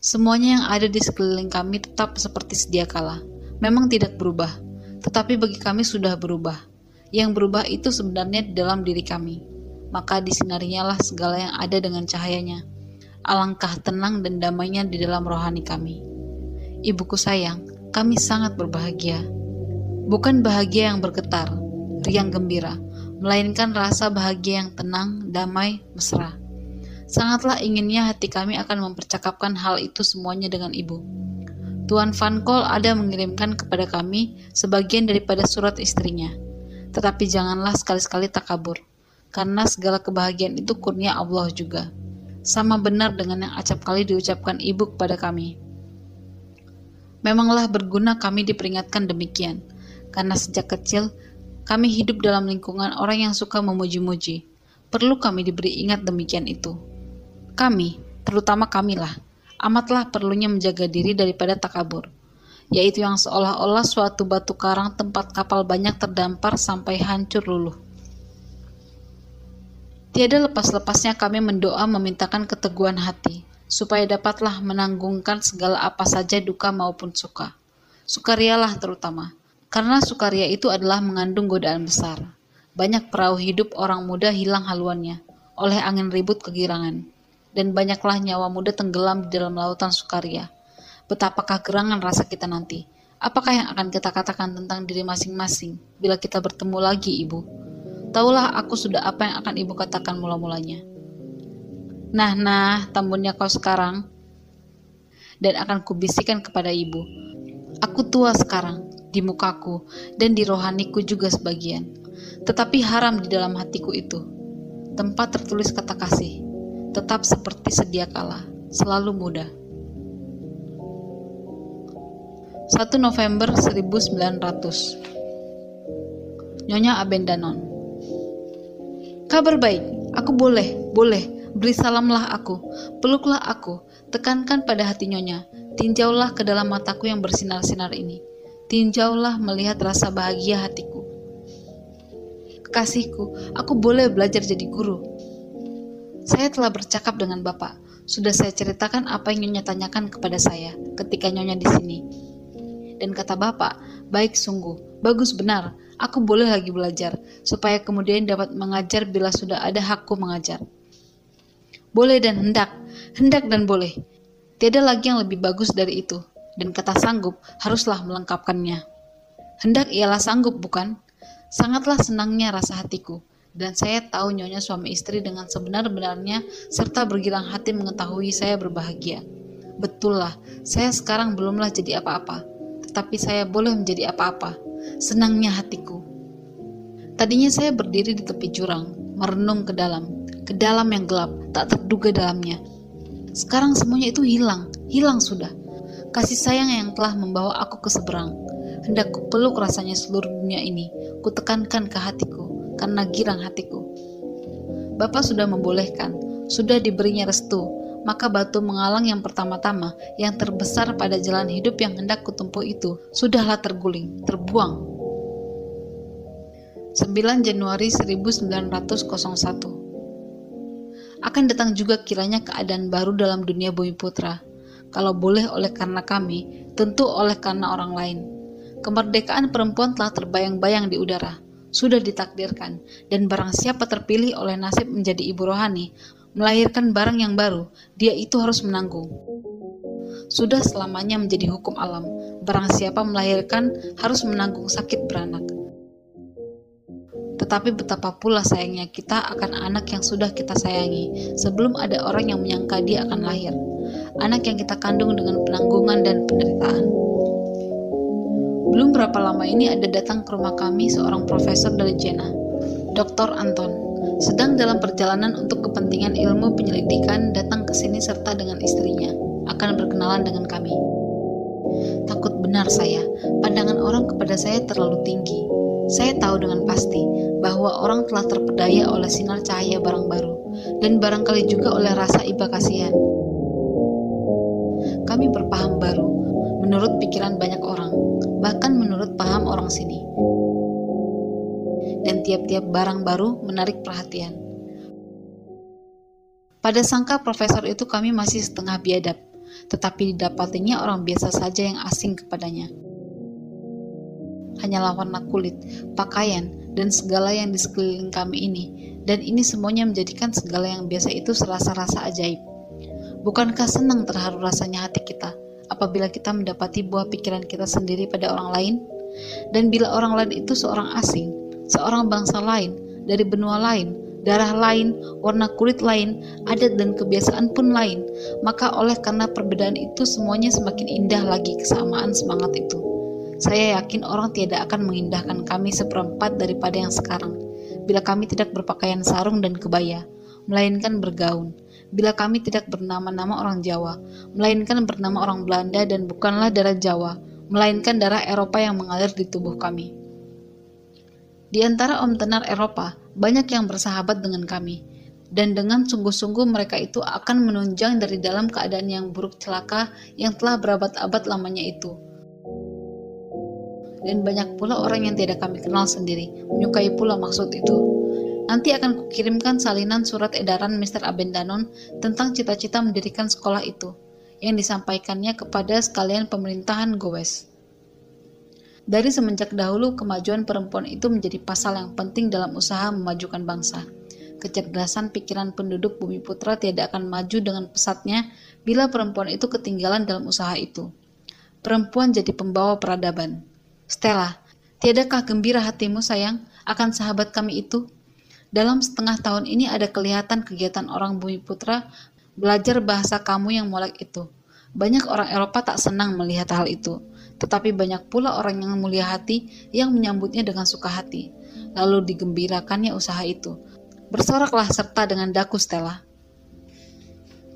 Semuanya yang ada di sekeliling kami tetap seperti sedia kala. Memang tidak berubah, tetapi bagi kami sudah berubah. Yang berubah itu sebenarnya di dalam diri kami maka disinarinya lah segala yang ada dengan cahayanya. Alangkah tenang dan damainya di dalam rohani kami. Ibuku sayang, kami sangat berbahagia. Bukan bahagia yang bergetar, riang gembira, melainkan rasa bahagia yang tenang, damai, mesra. Sangatlah inginnya hati kami akan mempercakapkan hal itu semuanya dengan ibu. Tuan Van Kol ada mengirimkan kepada kami sebagian daripada surat istrinya. Tetapi janganlah sekali-sekali takabur, karena segala kebahagiaan itu kurnia Allah juga. Sama benar dengan yang acap kali diucapkan ibu kepada kami. Memanglah berguna kami diperingatkan demikian, karena sejak kecil kami hidup dalam lingkungan orang yang suka memuji-muji. Perlu kami diberi ingat demikian itu. Kami, terutama kamilah, amatlah perlunya menjaga diri daripada takabur, yaitu yang seolah-olah suatu batu karang tempat kapal banyak terdampar sampai hancur luluh. Tiada lepas-lepasnya kami mendoa memintakan keteguhan hati, supaya dapatlah menanggungkan segala apa saja duka maupun suka. Sukarialah terutama, karena sukaria itu adalah mengandung godaan besar. Banyak perahu hidup orang muda hilang haluannya oleh angin ribut kegirangan. Dan banyaklah nyawa muda tenggelam di dalam lautan sukaria. Betapakah gerangan rasa kita nanti? Apakah yang akan kita katakan tentang diri masing-masing bila kita bertemu lagi, Ibu? Taulah aku sudah apa yang akan Ibu katakan mula-mulanya. Nah, nah, tambunnya kau sekarang. Dan akan kubisikan kepada Ibu. Aku tua sekarang, di mukaku, dan di rohaniku juga sebagian. Tetapi haram di dalam hatiku itu. Tempat tertulis kata kasih, tetap seperti sedia kala, selalu muda. 1 November 1900 Nyonya Abendanon Kabar baik, aku boleh, boleh, beri salamlah aku, peluklah aku, tekankan pada hati Nyonya, tinjaulah ke dalam mataku yang bersinar-sinar ini tinjaulah melihat rasa bahagia hatiku. Kekasihku, aku boleh belajar jadi guru. Saya telah bercakap dengan Bapak. Sudah saya ceritakan apa yang Nyonya tanyakan kepada saya ketika Nyonya di sini. Dan kata Bapak, baik sungguh, bagus benar, aku boleh lagi belajar, supaya kemudian dapat mengajar bila sudah ada hakku mengajar. Boleh dan hendak, hendak dan boleh. Tiada lagi yang lebih bagus dari itu dan kata sanggup haruslah melengkapkannya. Hendak ialah sanggup, bukan? Sangatlah senangnya rasa hatiku, dan saya tahu nyonya suami istri dengan sebenar-benarnya serta bergilang hati mengetahui saya berbahagia. Betullah, saya sekarang belumlah jadi apa-apa, tetapi saya boleh menjadi apa-apa. Senangnya hatiku. Tadinya saya berdiri di tepi jurang, merenung ke dalam, ke dalam yang gelap, tak terduga dalamnya. Sekarang semuanya itu hilang, hilang sudah kasih sayang yang telah membawa aku ke seberang. Hendak ku peluk rasanya seluruh dunia ini, ku tekankan ke hatiku, karena girang hatiku. Bapak sudah membolehkan, sudah diberinya restu, maka batu mengalang yang pertama-tama, yang terbesar pada jalan hidup yang hendak kutempuh itu, sudahlah terguling, terbuang. 9 Januari 1901 Akan datang juga kiranya keadaan baru dalam dunia bumi putra, kalau boleh oleh karena kami, tentu oleh karena orang lain. Kemerdekaan perempuan telah terbayang-bayang di udara, sudah ditakdirkan, dan barang siapa terpilih oleh nasib menjadi ibu rohani, melahirkan barang yang baru, dia itu harus menanggung. Sudah selamanya menjadi hukum alam, barang siapa melahirkan harus menanggung sakit beranak. Tetapi betapa pula sayangnya kita akan anak yang sudah kita sayangi, sebelum ada orang yang menyangka dia akan lahir anak yang kita kandung dengan penanggungan dan penderitaan. Belum berapa lama ini ada datang ke rumah kami seorang profesor dari Jena, Dr. Anton, sedang dalam perjalanan untuk kepentingan ilmu penyelidikan datang ke sini serta dengan istrinya, akan berkenalan dengan kami. Takut benar saya, pandangan orang kepada saya terlalu tinggi. Saya tahu dengan pasti bahwa orang telah terpedaya oleh sinar cahaya barang baru, dan barangkali juga oleh rasa iba kasihan kami berpaham baru menurut pikiran banyak orang, bahkan menurut paham orang sini. Dan tiap-tiap barang baru menarik perhatian. Pada sangka profesor itu kami masih setengah biadab, tetapi didapatinya orang biasa saja yang asing kepadanya. Hanyalah warna kulit, pakaian, dan segala yang di sekeliling kami ini, dan ini semuanya menjadikan segala yang biasa itu serasa-rasa ajaib. Bukankah senang terharu rasanya hati kita apabila kita mendapati buah pikiran kita sendiri pada orang lain? Dan bila orang lain itu seorang asing, seorang bangsa lain, dari benua lain, darah lain, warna kulit lain, adat dan kebiasaan pun lain. Maka oleh karena perbedaan itu semuanya semakin indah lagi kesamaan semangat itu. Saya yakin orang tidak akan mengindahkan kami seperempat daripada yang sekarang. Bila kami tidak berpakaian sarung dan kebaya, melainkan bergaun. Bila kami tidak bernama-nama orang Jawa, melainkan bernama orang Belanda dan bukanlah darah Jawa, melainkan darah Eropa yang mengalir di tubuh kami. Di antara om tenar Eropa, banyak yang bersahabat dengan kami, dan dengan sungguh-sungguh mereka itu akan menunjang dari dalam keadaan yang buruk celaka yang telah berabad-abad lamanya itu. Dan banyak pula orang yang tidak kami kenal sendiri, menyukai pula maksud itu. Nanti akan kukirimkan salinan surat edaran Mr. Abendanon tentang cita-cita mendirikan sekolah itu, yang disampaikannya kepada sekalian pemerintahan Gowes. Dari semenjak dahulu, kemajuan perempuan itu menjadi pasal yang penting dalam usaha memajukan bangsa. Kecerdasan pikiran penduduk bumi putra tidak akan maju dengan pesatnya bila perempuan itu ketinggalan dalam usaha itu. Perempuan jadi pembawa peradaban. Stella, tiadakah gembira hatimu sayang akan sahabat kami itu? Dalam setengah tahun ini ada kelihatan kegiatan orang bumi putra belajar bahasa kamu yang molek itu. Banyak orang Eropa tak senang melihat hal itu tetapi banyak pula orang yang mulia hati yang menyambutnya dengan suka hati, lalu digembirakannya usaha itu. Bersoraklah serta dengan daku Stella.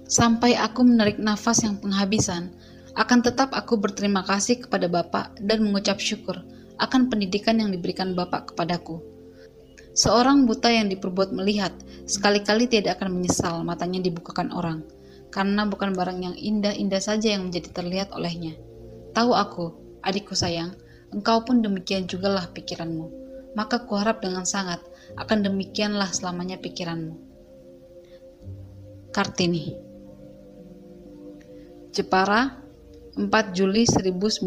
Sampai aku menarik nafas yang penghabisan, akan tetap aku berterima kasih kepada Bapak dan mengucap syukur akan pendidikan yang diberikan Bapak kepadaku. Seorang buta yang diperbuat melihat, sekali-kali tidak akan menyesal matanya dibukakan orang, karena bukan barang yang indah-indah saja yang menjadi terlihat olehnya Tahu aku, adikku sayang, engkau pun demikian jugalah pikiranmu. Maka kuharap dengan sangat akan demikianlah selamanya pikiranmu. Kartini Jepara 4 Juli 1900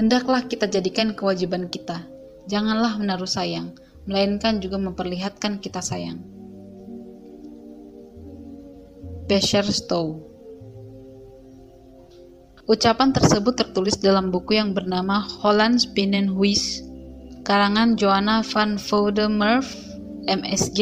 Hendaklah kita jadikan kewajiban kita. Janganlah menaruh sayang, melainkan juga memperlihatkan kita sayang. Becher Stowe Ucapan tersebut tertulis dalam buku yang bernama Hollands Binnenhuis, karangan Joanna van Vodemerf, MSG,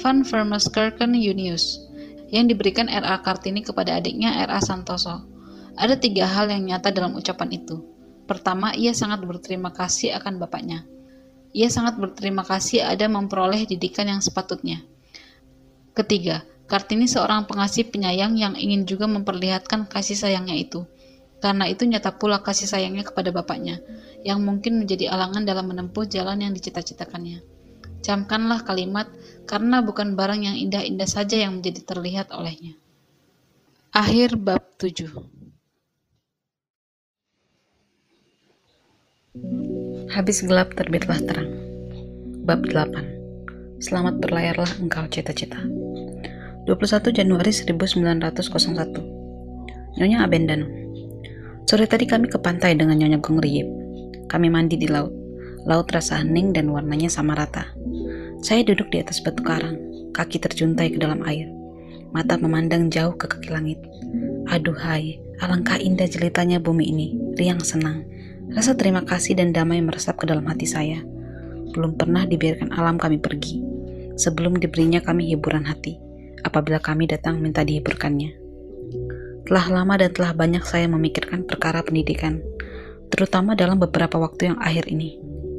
van Vermeerkerken Junius, yang diberikan R.A. Kartini kepada adiknya R.A. Santoso. Ada tiga hal yang nyata dalam ucapan itu. Pertama, ia sangat berterima kasih akan bapaknya. Ia sangat berterima kasih ada memperoleh didikan yang sepatutnya. Ketiga, Kartini seorang pengasih penyayang yang ingin juga memperlihatkan kasih sayangnya itu. Karena itu nyata pula kasih sayangnya kepada bapaknya, yang mungkin menjadi alangan dalam menempuh jalan yang dicita-citakannya. Camkanlah kalimat, karena bukan barang yang indah-indah saja yang menjadi terlihat olehnya. Akhir bab 7 Habis gelap terbitlah terang. Bab 8 Selamat berlayarlah engkau cita-cita. 21 Januari 1901 Nyonya Abendano Sore tadi kami ke pantai dengan Nyonya Gongriyip. Kami mandi di laut. Laut rasa hening dan warnanya sama rata. Saya duduk di atas batu karang, kaki terjuntai ke dalam air. Mata memandang jauh ke kaki langit. Aduhai, alangkah indah jelitanya bumi ini. Riang senang. Rasa terima kasih dan damai meresap ke dalam hati saya. Belum pernah dibiarkan alam kami pergi. Sebelum diberinya kami hiburan hati. Apabila kami datang minta dihiburkannya. Telah lama dan telah banyak saya memikirkan perkara pendidikan, terutama dalam beberapa waktu yang akhir ini.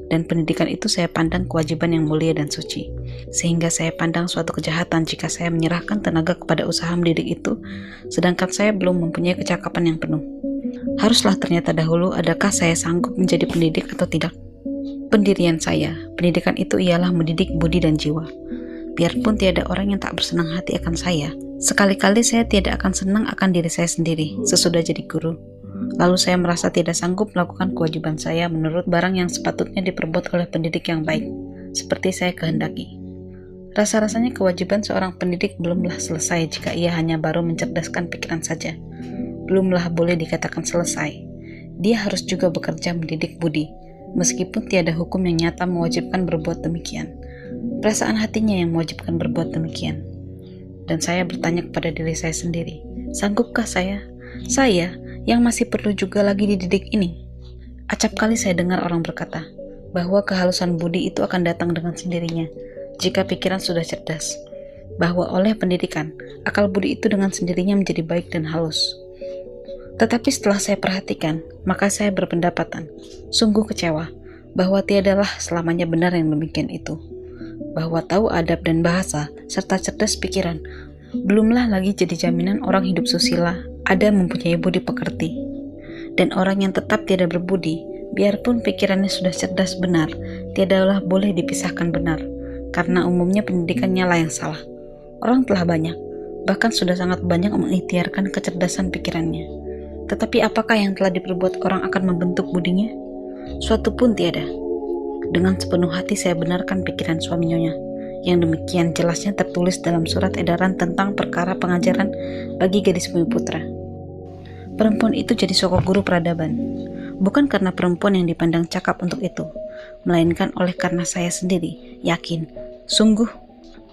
Dan pendidikan itu saya pandang kewajiban yang mulia dan suci, sehingga saya pandang suatu kejahatan jika saya menyerahkan tenaga kepada usaha mendidik itu, sedangkan saya belum mempunyai kecakapan yang penuh. Haruslah ternyata dahulu adakah saya sanggup menjadi pendidik atau tidak. Pendirian saya, pendidikan itu ialah mendidik budi dan jiwa. Biarpun tiada orang yang tak bersenang hati akan saya, sekali-kali saya tidak akan senang akan diri saya sendiri sesudah jadi guru. Lalu saya merasa tidak sanggup melakukan kewajiban saya menurut barang yang sepatutnya diperbuat oleh pendidik yang baik, seperti saya kehendaki. Rasa-rasanya kewajiban seorang pendidik belumlah selesai jika ia hanya baru mencerdaskan pikiran saja. Belumlah boleh dikatakan selesai. Dia harus juga bekerja mendidik budi, meskipun tiada hukum yang nyata mewajibkan berbuat demikian. Perasaan hatinya yang mewajibkan berbuat demikian. Dan saya bertanya kepada diri saya sendiri, sanggupkah saya? Saya yang masih perlu juga lagi dididik ini. Acap kali saya dengar orang berkata bahwa kehalusan budi itu akan datang dengan sendirinya. jika pikiran sudah cerdas, bahwa oleh pendidikan, akal budi itu dengan sendirinya menjadi baik dan halus. Tetapi setelah saya perhatikan, maka saya berpendapatan, sungguh kecewa, bahwa tiadalah selamanya benar yang demikian itu. Bahwa tahu adab dan bahasa, serta cerdas pikiran, belumlah lagi jadi jaminan orang hidup susila, ada mempunyai budi pekerti. Dan orang yang tetap tidak berbudi, biarpun pikirannya sudah cerdas benar, tiadalah boleh dipisahkan benar, karena umumnya pendidikannya lah yang salah. Orang telah banyak, bahkan sudah sangat banyak mengikhtiarkan kecerdasan pikirannya. Tetapi apakah yang telah diperbuat orang akan membentuk budinya? Suatu pun tiada. Dengan sepenuh hati saya benarkan pikiran suami Nyonya, yang demikian jelasnya tertulis dalam surat edaran tentang perkara pengajaran bagi gadis bumi putra. Perempuan itu jadi sokok guru peradaban, bukan karena perempuan yang dipandang cakap untuk itu, melainkan oleh karena saya sendiri yakin, sungguh,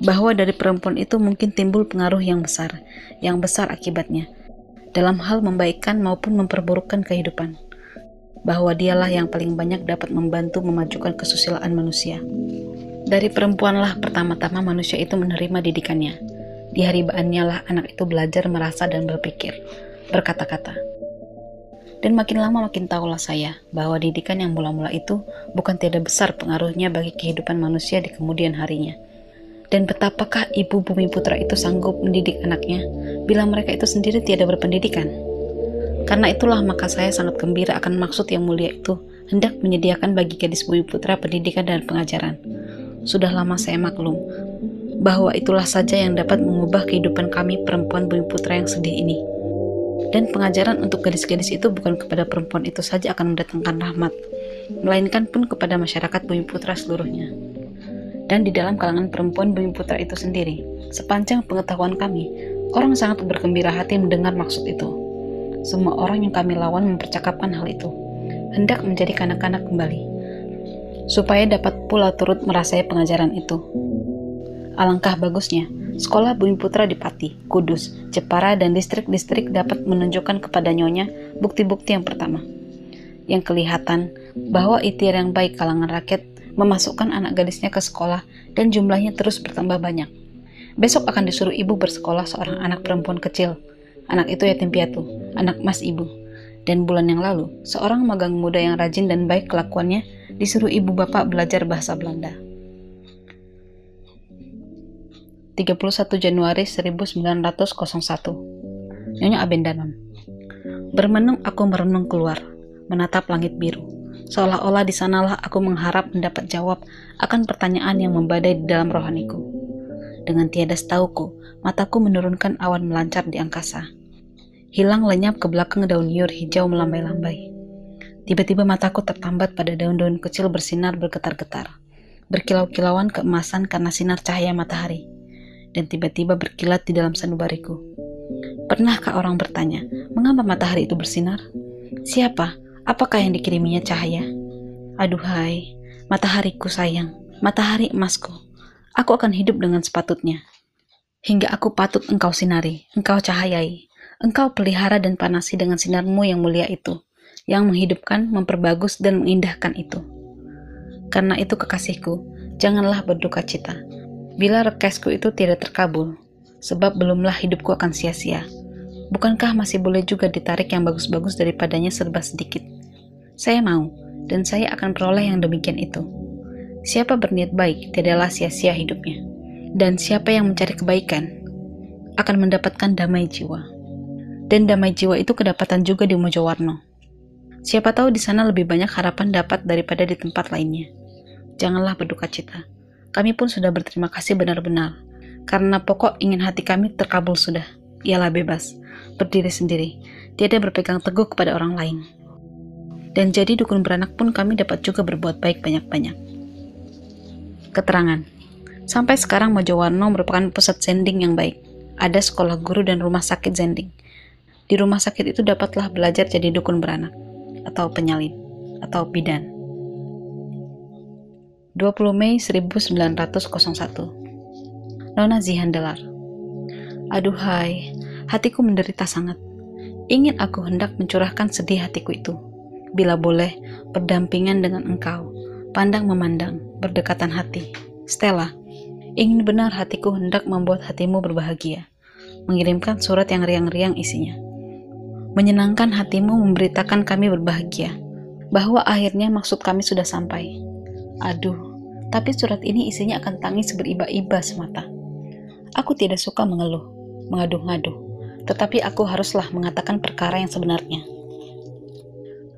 bahwa dari perempuan itu mungkin timbul pengaruh yang besar, yang besar akibatnya, dalam hal membaikkan maupun memperburukkan kehidupan. Bahwa dialah yang paling banyak dapat membantu memajukan kesusilaan manusia. Dari perempuanlah pertama-tama manusia itu menerima didikannya. Di hari baannya lah anak itu belajar merasa dan berpikir, berkata-kata. Dan makin lama makin tahulah saya bahwa didikan yang mula-mula itu bukan tidak besar pengaruhnya bagi kehidupan manusia di kemudian harinya. Dan betapakah ibu bumi putra itu sanggup mendidik anaknya bila mereka itu sendiri tiada berpendidikan? Karena itulah maka saya sangat gembira akan maksud yang mulia itu hendak menyediakan bagi gadis bumi putra pendidikan dan pengajaran. Sudah lama saya maklum bahwa itulah saja yang dapat mengubah kehidupan kami perempuan bumi putra yang sedih ini. Dan pengajaran untuk gadis-gadis itu bukan kepada perempuan itu saja akan mendatangkan rahmat, melainkan pun kepada masyarakat bumi putra seluruhnya. Dan di dalam kalangan perempuan bumi putra itu sendiri, sepanjang pengetahuan kami, orang sangat bergembira hati mendengar maksud itu. Semua orang yang kami lawan mempercakapkan hal itu, hendak menjadi kanak-kanak kembali, supaya dapat pula turut merasai pengajaran itu. Alangkah bagusnya Sekolah Bumi Putra di Pati, Kudus, Jepara, dan distrik-distrik dapat menunjukkan kepada Nyonya bukti-bukti yang pertama. Yang kelihatan bahwa ikhtiar yang baik kalangan rakyat memasukkan anak gadisnya ke sekolah dan jumlahnya terus bertambah banyak. Besok akan disuruh ibu bersekolah seorang anak perempuan kecil. Anak itu yatim piatu, anak mas ibu. Dan bulan yang lalu, seorang magang muda yang rajin dan baik kelakuannya disuruh ibu bapak belajar bahasa Belanda. 31 Januari 1901 Nyonya Abendanon Bermenung aku merenung keluar, menatap langit biru. Seolah-olah di sanalah aku mengharap mendapat jawab akan pertanyaan yang membadai di dalam rohaniku. Dengan tiada setauku, mataku menurunkan awan melancar di angkasa. Hilang lenyap ke belakang daun liur hijau melambai-lambai. Tiba-tiba mataku tertambat pada daun-daun kecil bersinar bergetar-getar, berkilau-kilauan keemasan karena sinar cahaya matahari dan tiba-tiba berkilat di dalam sanubariku. Pernahkah orang bertanya, mengapa matahari itu bersinar? Siapa? Apakah yang dikiriminya cahaya? Aduhai, matahariku sayang, matahari emasku. Aku akan hidup dengan sepatutnya. Hingga aku patut engkau sinari, engkau cahayai, engkau pelihara dan panasi dengan sinarmu yang mulia itu, yang menghidupkan, memperbagus, dan mengindahkan itu. Karena itu kekasihku, janganlah berduka cita, Bila requestku itu tidak terkabul, sebab belumlah hidupku akan sia-sia. Bukankah masih boleh juga ditarik yang bagus-bagus daripadanya serba sedikit? Saya mau, dan saya akan peroleh yang demikian itu. Siapa berniat baik tidaklah sia-sia hidupnya. Dan siapa yang mencari kebaikan akan mendapatkan damai jiwa. Dan damai jiwa itu kedapatan juga di Mojowarno. Siapa tahu di sana lebih banyak harapan dapat daripada di tempat lainnya. Janganlah berduka cita kami pun sudah berterima kasih benar-benar, karena pokok ingin hati kami terkabul sudah. Ialah bebas, berdiri sendiri, tiada berpegang teguh kepada orang lain. Dan jadi dukun beranak pun kami dapat juga berbuat baik banyak-banyak. Keterangan Sampai sekarang Mojowarno merupakan pusat zending yang baik. Ada sekolah guru dan rumah sakit zending. Di rumah sakit itu dapatlah belajar jadi dukun beranak, atau penyalin, atau bidan. 20 Mei 1901 Nona Zihandelar Aduhai, hatiku menderita sangat. Ingin aku hendak mencurahkan sedih hatiku itu. Bila boleh, berdampingan dengan engkau, pandang memandang, berdekatan hati. Stella, Ingin benar hatiku hendak membuat hatimu berbahagia. Mengirimkan surat yang riang-riang isinya. Menyenangkan hatimu memberitakan kami berbahagia. Bahwa akhirnya maksud kami sudah sampai. Aduh, tapi surat ini isinya akan tangis beriba-iba semata. Aku tidak suka mengeluh, mengaduh-ngaduh, tetapi aku haruslah mengatakan perkara yang sebenarnya.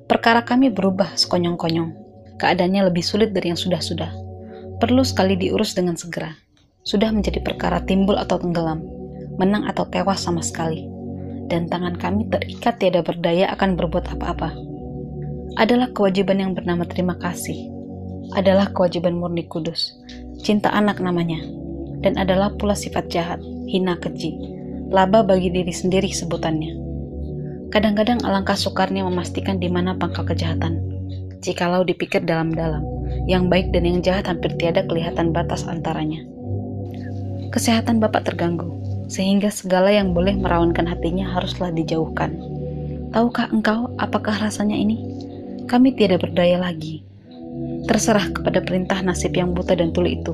Perkara kami berubah sekonyong-konyong. Keadaannya lebih sulit dari yang sudah-sudah. Perlu sekali diurus dengan segera sudah menjadi perkara timbul atau tenggelam, menang atau tewas sama sekali, dan tangan kami terikat tiada berdaya akan berbuat apa-apa. Adalah kewajiban yang bernama terima kasih, adalah kewajiban murni kudus, cinta anak namanya, dan adalah pula sifat jahat, hina keji, laba bagi diri sendiri sebutannya. Kadang-kadang alangkah sukarnya memastikan di mana pangkal kejahatan. Jikalau dipikir dalam-dalam, yang baik dan yang jahat hampir tiada kelihatan batas antaranya kesehatan Bapak terganggu, sehingga segala yang boleh merawankan hatinya haruslah dijauhkan. Tahukah engkau apakah rasanya ini? Kami tidak berdaya lagi. Terserah kepada perintah nasib yang buta dan tuli itu.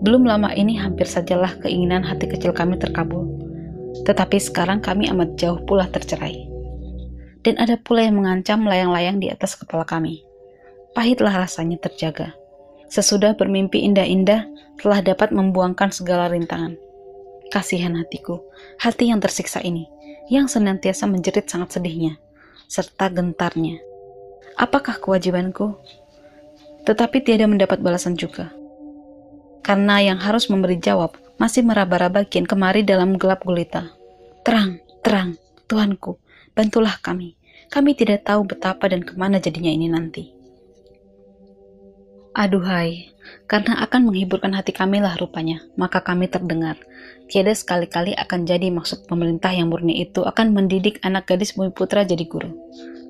Belum lama ini hampir sajalah keinginan hati kecil kami terkabul. Tetapi sekarang kami amat jauh pula tercerai. Dan ada pula yang mengancam layang-layang di atas kepala kami. Pahitlah rasanya terjaga sesudah bermimpi indah-indah telah dapat membuangkan segala rintangan. Kasihan hatiku, hati yang tersiksa ini, yang senantiasa menjerit sangat sedihnya, serta gentarnya. Apakah kewajibanku? Tetapi tiada mendapat balasan juga. Karena yang harus memberi jawab masih meraba-raba kian kemari dalam gelap gulita. Terang, terang, Tuhanku, bantulah kami. Kami tidak tahu betapa dan ke mana jadinya ini nanti. Aduhai, karena akan menghiburkan hati kami lah rupanya, maka kami terdengar. Tiada sekali-kali akan jadi maksud pemerintah yang murni itu akan mendidik anak gadis bumi putra jadi guru.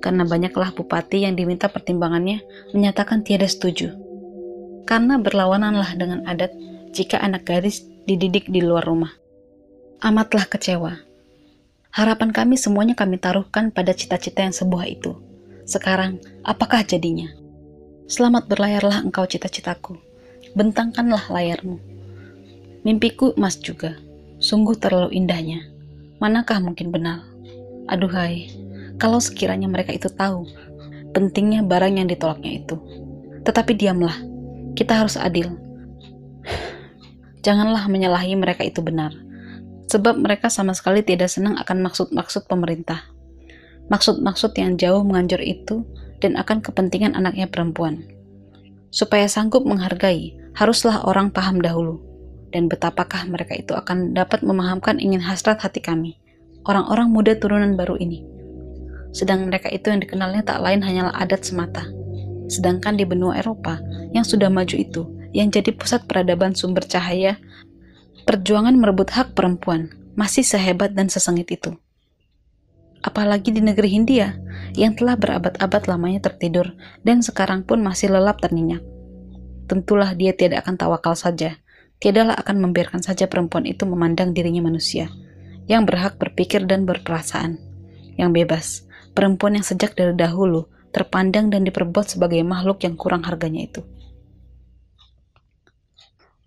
Karena banyaklah bupati yang diminta pertimbangannya menyatakan tiada setuju. Karena berlawananlah dengan adat jika anak gadis dididik di luar rumah. Amatlah kecewa. Harapan kami semuanya kami taruhkan pada cita-cita yang sebuah itu. Sekarang, apakah jadinya? Selamat berlayarlah engkau cita-citaku. Bentangkanlah layarmu. Mimpiku emas juga. Sungguh terlalu indahnya. Manakah mungkin benar? Aduhai, kalau sekiranya mereka itu tahu pentingnya barang yang ditolaknya itu. Tetapi diamlah, kita harus adil. Janganlah menyalahi mereka itu benar, sebab mereka sama sekali tidak senang akan maksud-maksud pemerintah. Maksud-maksud yang jauh menganjur itu dan akan kepentingan anaknya perempuan. Supaya sanggup menghargai, haruslah orang paham dahulu, dan betapakah mereka itu akan dapat memahamkan ingin hasrat hati kami, orang-orang muda turunan baru ini. Sedang mereka itu yang dikenalnya tak lain hanyalah adat semata. Sedangkan di benua Eropa yang sudah maju itu, yang jadi pusat peradaban sumber cahaya, perjuangan merebut hak perempuan masih sehebat dan sesengit itu. Apalagi di negeri Hindia yang telah berabad-abad lamanya tertidur dan sekarang pun masih lelap ternyenyak. Tentulah dia tidak akan tawakal saja, tiadalah akan membiarkan saja perempuan itu memandang dirinya manusia, yang berhak berpikir dan berperasaan, yang bebas, perempuan yang sejak dari dahulu terpandang dan diperbuat sebagai makhluk yang kurang harganya itu.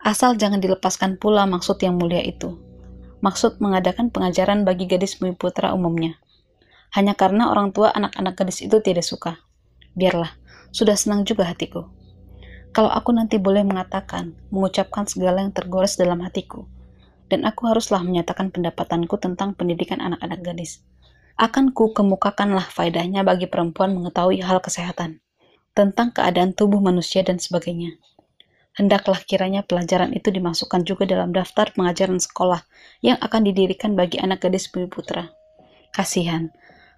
Asal jangan dilepaskan pula maksud yang mulia itu, maksud mengadakan pengajaran bagi gadis bumi putra umumnya, hanya karena orang tua anak-anak gadis itu tidak suka. Biarlah, sudah senang juga hatiku. Kalau aku nanti boleh mengatakan, mengucapkan segala yang tergores dalam hatiku, dan aku haruslah menyatakan pendapatanku tentang pendidikan anak-anak gadis. Akan ku kemukakanlah faedahnya bagi perempuan mengetahui hal kesehatan, tentang keadaan tubuh manusia dan sebagainya. Hendaklah kiranya pelajaran itu dimasukkan juga dalam daftar pengajaran sekolah yang akan didirikan bagi anak gadis bumi putra. Kasihan,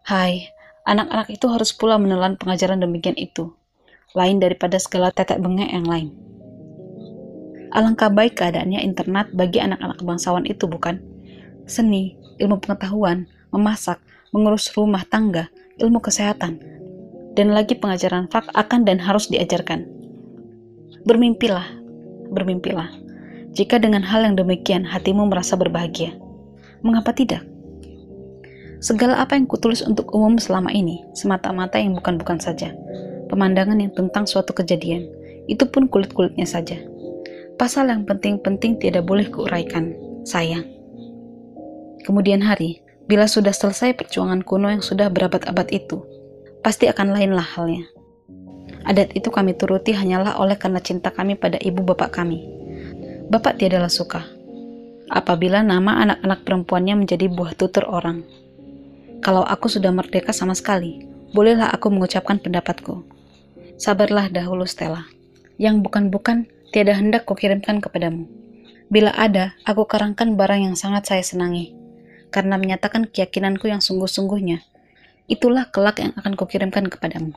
Hai, anak-anak itu harus pula menelan pengajaran demikian itu, lain daripada segala tetek bengek yang lain. Alangkah baik keadaannya internet bagi anak-anak bangsawan itu, bukan? Seni, ilmu pengetahuan, memasak, mengurus rumah tangga, ilmu kesehatan, dan lagi pengajaran fak akan dan harus diajarkan. Bermimpilah, bermimpilah. Jika dengan hal yang demikian hatimu merasa berbahagia, mengapa tidak? Segala apa yang kutulis untuk umum selama ini, semata-mata yang bukan-bukan saja. Pemandangan yang tentang suatu kejadian, itu pun kulit-kulitnya saja. Pasal yang penting-penting tidak boleh kuuraikan, sayang. Kemudian hari, bila sudah selesai perjuangan kuno yang sudah berabad-abad itu, pasti akan lainlah halnya. Adat itu kami turuti hanyalah oleh karena cinta kami pada ibu bapak kami. Bapak tiadalah suka apabila nama anak-anak perempuannya menjadi buah tutur orang. Kalau aku sudah merdeka sama sekali, bolehlah aku mengucapkan pendapatku. Sabarlah dahulu Stella. Yang bukan-bukan tiada hendak kukirimkan kepadamu. Bila ada, aku karangkan barang yang sangat saya senangi, karena menyatakan keyakinanku yang sungguh-sungguhnya. Itulah kelak yang akan kukirimkan kepadamu.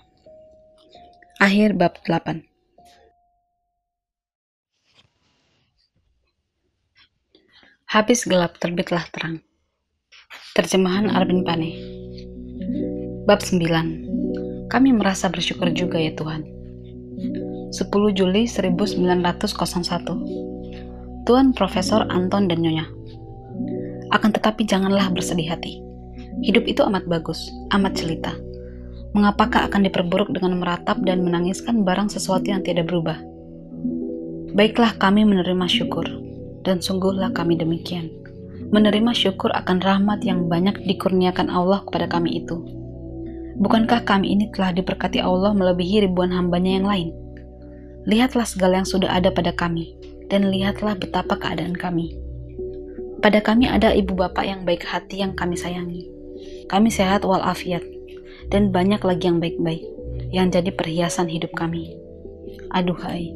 Akhir bab 8 Habis gelap terbitlah terang. Terjemahan Arvin Pane Bab 9 Kami merasa bersyukur juga ya Tuhan 10 Juli 1901 Tuan Profesor Anton dan Nyonya Akan tetapi janganlah bersedih hati. Hidup itu amat bagus, amat celita Mengapakah akan diperburuk dengan meratap dan menangiskan barang sesuatu yang tidak berubah? Baiklah kami menerima syukur Dan sungguhlah kami demikian. Menerima syukur akan rahmat yang banyak dikurniakan Allah kepada kami itu. Bukankah kami ini telah diberkati Allah melebihi ribuan hambanya yang lain? Lihatlah segala yang sudah ada pada kami, dan lihatlah betapa keadaan kami. Pada kami ada ibu bapak yang baik hati yang kami sayangi. Kami sehat walafiat, dan banyak lagi yang baik-baik, yang jadi perhiasan hidup kami. Aduhai,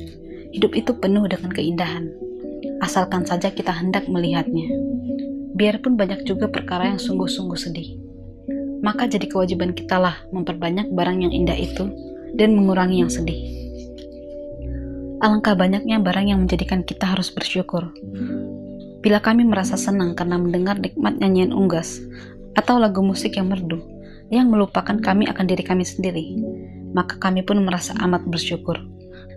hidup itu penuh dengan keindahan, asalkan saja kita hendak melihatnya. Biarpun banyak juga perkara yang sungguh-sungguh sedih, maka jadi kewajiban kita lah memperbanyak barang yang indah itu dan mengurangi yang sedih. Alangkah banyaknya barang yang menjadikan kita harus bersyukur. Bila kami merasa senang karena mendengar nikmat nyanyian unggas atau lagu musik yang merdu yang melupakan kami akan diri kami sendiri, maka kami pun merasa amat bersyukur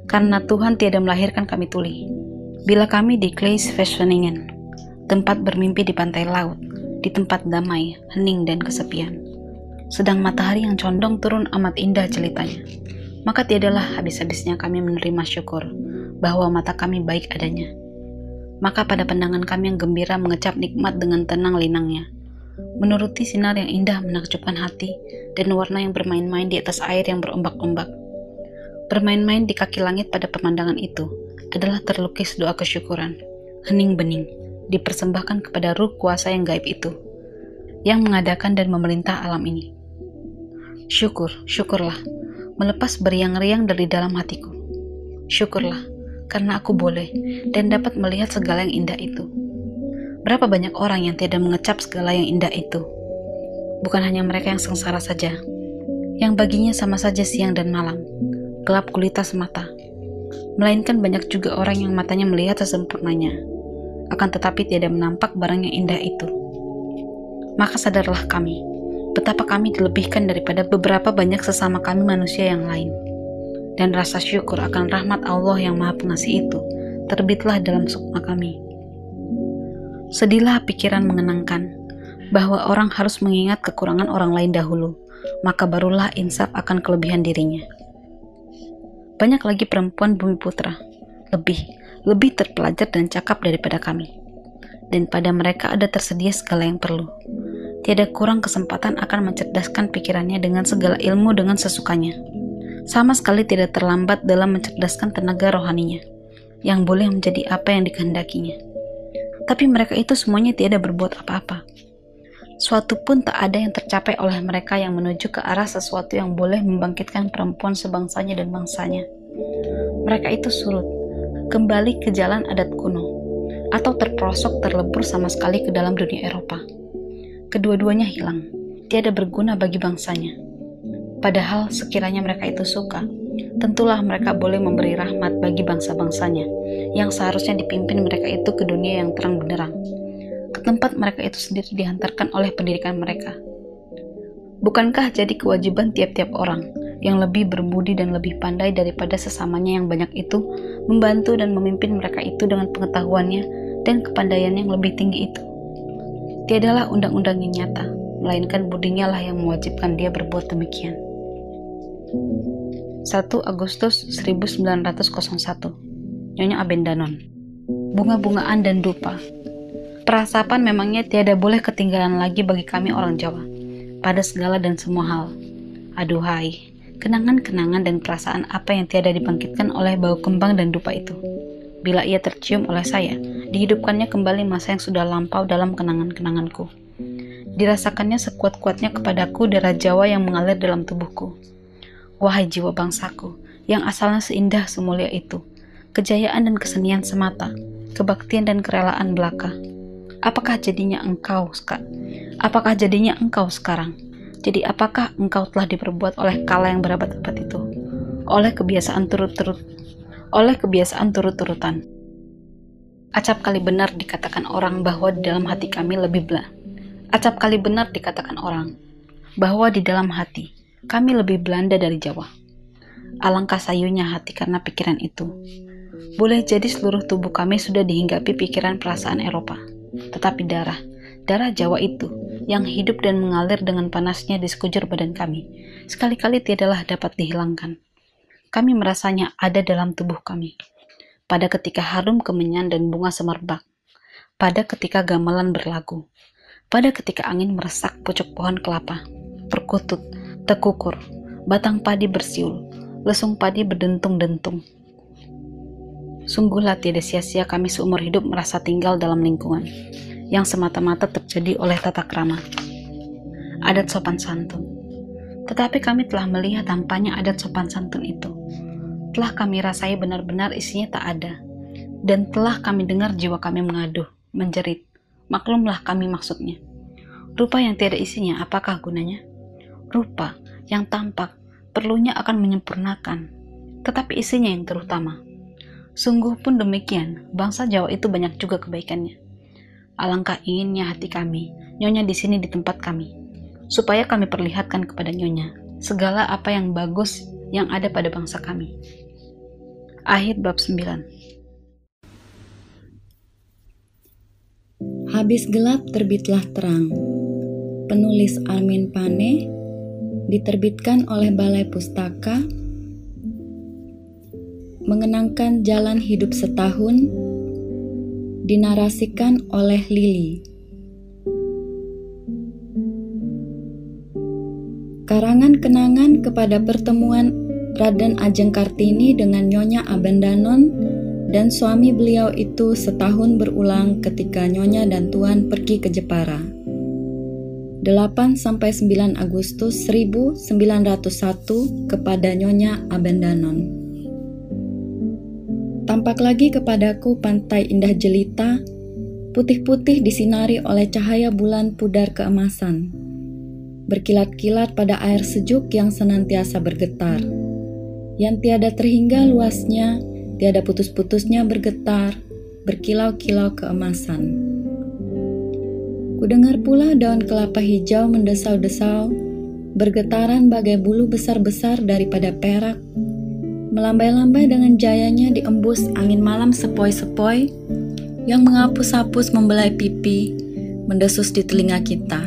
karena Tuhan tiada melahirkan kami tuli. Bila kami di Kleis Fashioningen, tempat bermimpi di pantai laut, di tempat damai, hening dan kesepian. Sedang matahari yang condong turun amat indah jelitanya maka tiadalah habis-habisnya kami menerima syukur bahwa mata kami baik adanya. Maka pada pandangan kami yang gembira mengecap nikmat dengan tenang linangnya, menuruti sinar yang indah menakjubkan hati dan warna yang bermain-main di atas air yang berombak-ombak. Bermain-main di kaki langit pada pemandangan itu adalah terlukis doa kesyukuran, hening bening, dipersembahkan kepada ruh kuasa yang gaib itu, yang mengadakan dan memerintah alam ini. Syukur, syukurlah, melepas beriang-riang dari dalam hatiku. Syukurlah, karena aku boleh dan dapat melihat segala yang indah itu. Berapa banyak orang yang tidak mengecap segala yang indah itu? Bukan hanya mereka yang sengsara saja, yang baginya sama saja siang dan malam, gelap gulita semata. Melainkan banyak juga orang yang matanya melihat sesempurnanya, akan tetapi tidak menampak barang yang indah itu. Maka sadarlah kami, betapa kami dilebihkan daripada beberapa banyak sesama kami manusia yang lain. Dan rasa syukur akan rahmat Allah yang maha pengasih itu terbitlah dalam sukma kami. Sedihlah pikiran mengenangkan bahwa orang harus mengingat kekurangan orang lain dahulu, maka barulah insaf akan kelebihan dirinya. Banyak lagi perempuan bumi putra, lebih, lebih terpelajar dan cakap daripada kami. Dan pada mereka ada tersedia segala yang perlu tiada kurang kesempatan akan mencerdaskan pikirannya dengan segala ilmu dengan sesukanya. Sama sekali tidak terlambat dalam mencerdaskan tenaga rohaninya, yang boleh menjadi apa yang dikehendakinya. Tapi mereka itu semuanya tiada berbuat apa-apa. Suatu pun tak ada yang tercapai oleh mereka yang menuju ke arah sesuatu yang boleh membangkitkan perempuan sebangsanya dan bangsanya. Mereka itu surut, kembali ke jalan adat kuno, atau terprosok terlebur sama sekali ke dalam dunia Eropa kedua-duanya hilang, tiada berguna bagi bangsanya. Padahal sekiranya mereka itu suka, tentulah mereka boleh memberi rahmat bagi bangsa-bangsanya yang seharusnya dipimpin mereka itu ke dunia yang terang benderang, ke tempat mereka itu sendiri dihantarkan oleh pendidikan mereka. Bukankah jadi kewajiban tiap-tiap orang yang lebih berbudi dan lebih pandai daripada sesamanya yang banyak itu membantu dan memimpin mereka itu dengan pengetahuannya dan kepandaian yang lebih tinggi itu? Tiadalah undang-undang yang nyata, melainkan budinya lah yang mewajibkan dia berbuat demikian. 1 Agustus 1901 Nyonya Abendanon bunga-bungaan dan dupa. Perasapan memangnya tiada boleh ketinggalan lagi bagi kami orang Jawa, pada segala dan semua hal. Aduhai, kenangan-kenangan dan perasaan apa yang tiada dibangkitkan oleh bau kembang dan dupa itu. Bila ia tercium oleh saya, dihidupkannya kembali masa yang sudah lampau dalam kenangan-kenanganku. Dirasakannya sekuat-kuatnya kepadaku darah Jawa yang mengalir dalam tubuhku. Wahai jiwa bangsaku, yang asalnya seindah semulia itu, kejayaan dan kesenian semata, kebaktian dan kerelaan belaka. Apakah jadinya engkau, Ska? Apakah jadinya engkau sekarang? Jadi apakah engkau telah diperbuat oleh kala yang berabad-abad itu? Oleh kebiasaan turut-turut, oleh kebiasaan turut-turutan. Acap kali benar dikatakan orang bahwa di dalam hati kami lebih belah. Acap kali benar dikatakan orang bahwa di dalam hati kami lebih Belanda dari Jawa. Alangkah sayunya hati karena pikiran itu. Boleh jadi seluruh tubuh kami sudah dihinggapi pikiran perasaan Eropa. Tetapi darah, darah Jawa itu, yang hidup dan mengalir dengan panasnya di sekujur badan kami, sekali-kali tiadalah dapat dihilangkan. Kami merasanya ada dalam tubuh kami. Pada ketika harum kemenyan dan bunga semerbak, pada ketika gamelan berlagu, pada ketika angin meresak pucuk pohon kelapa, perkutut, tekukur, batang padi bersiul, lesung padi berdentung-dentung. Sungguhlah tidak sia-sia kami seumur hidup merasa tinggal dalam lingkungan yang semata-mata terjadi oleh tata krama. Adat sopan santun. Tetapi kami telah melihat tampaknya adat sopan santun itu. Telah kami rasai benar-benar isinya tak ada. Dan telah kami dengar jiwa kami mengaduh, menjerit. Maklumlah kami maksudnya. Rupa yang tiada isinya, apakah gunanya? Rupa yang tampak perlunya akan menyempurnakan, tetapi isinya yang terutama. Sungguh pun demikian, bangsa Jawa itu banyak juga kebaikannya. Alangkah inginnya hati kami, Nyonya di sini di tempat kami, supaya kami perlihatkan kepada Nyonya segala apa yang bagus yang ada pada bangsa kami. Akhir bab 9 Habis gelap terbitlah terang. Penulis Armin Pane diterbitkan oleh Balai Pustaka, mengenangkan jalan hidup setahun, dinarasikan oleh Lili. Karangan kenangan kepada pertemuan Raden Ajeng Kartini dengan Nyonya Abendanon dan suami beliau itu setahun berulang ketika Nyonya dan Tuan pergi ke Jepara. 8 sampai 9 Agustus 1901 kepada Nyonya Abendanon. Tampak lagi kepadaku pantai indah jelita, putih-putih disinari oleh cahaya bulan pudar keemasan. Berkilat-kilat pada air sejuk yang senantiasa bergetar. Yang tiada terhingga luasnya, tiada putus-putusnya bergetar, berkilau-kilau keemasan. Kudengar pula daun kelapa hijau mendesau-desau, bergetaran bagai bulu besar-besar daripada perak, melambai-lambai dengan jayanya diembus angin malam sepoi-sepoi yang menghapus-hapus membelai pipi, mendesus di telinga kita.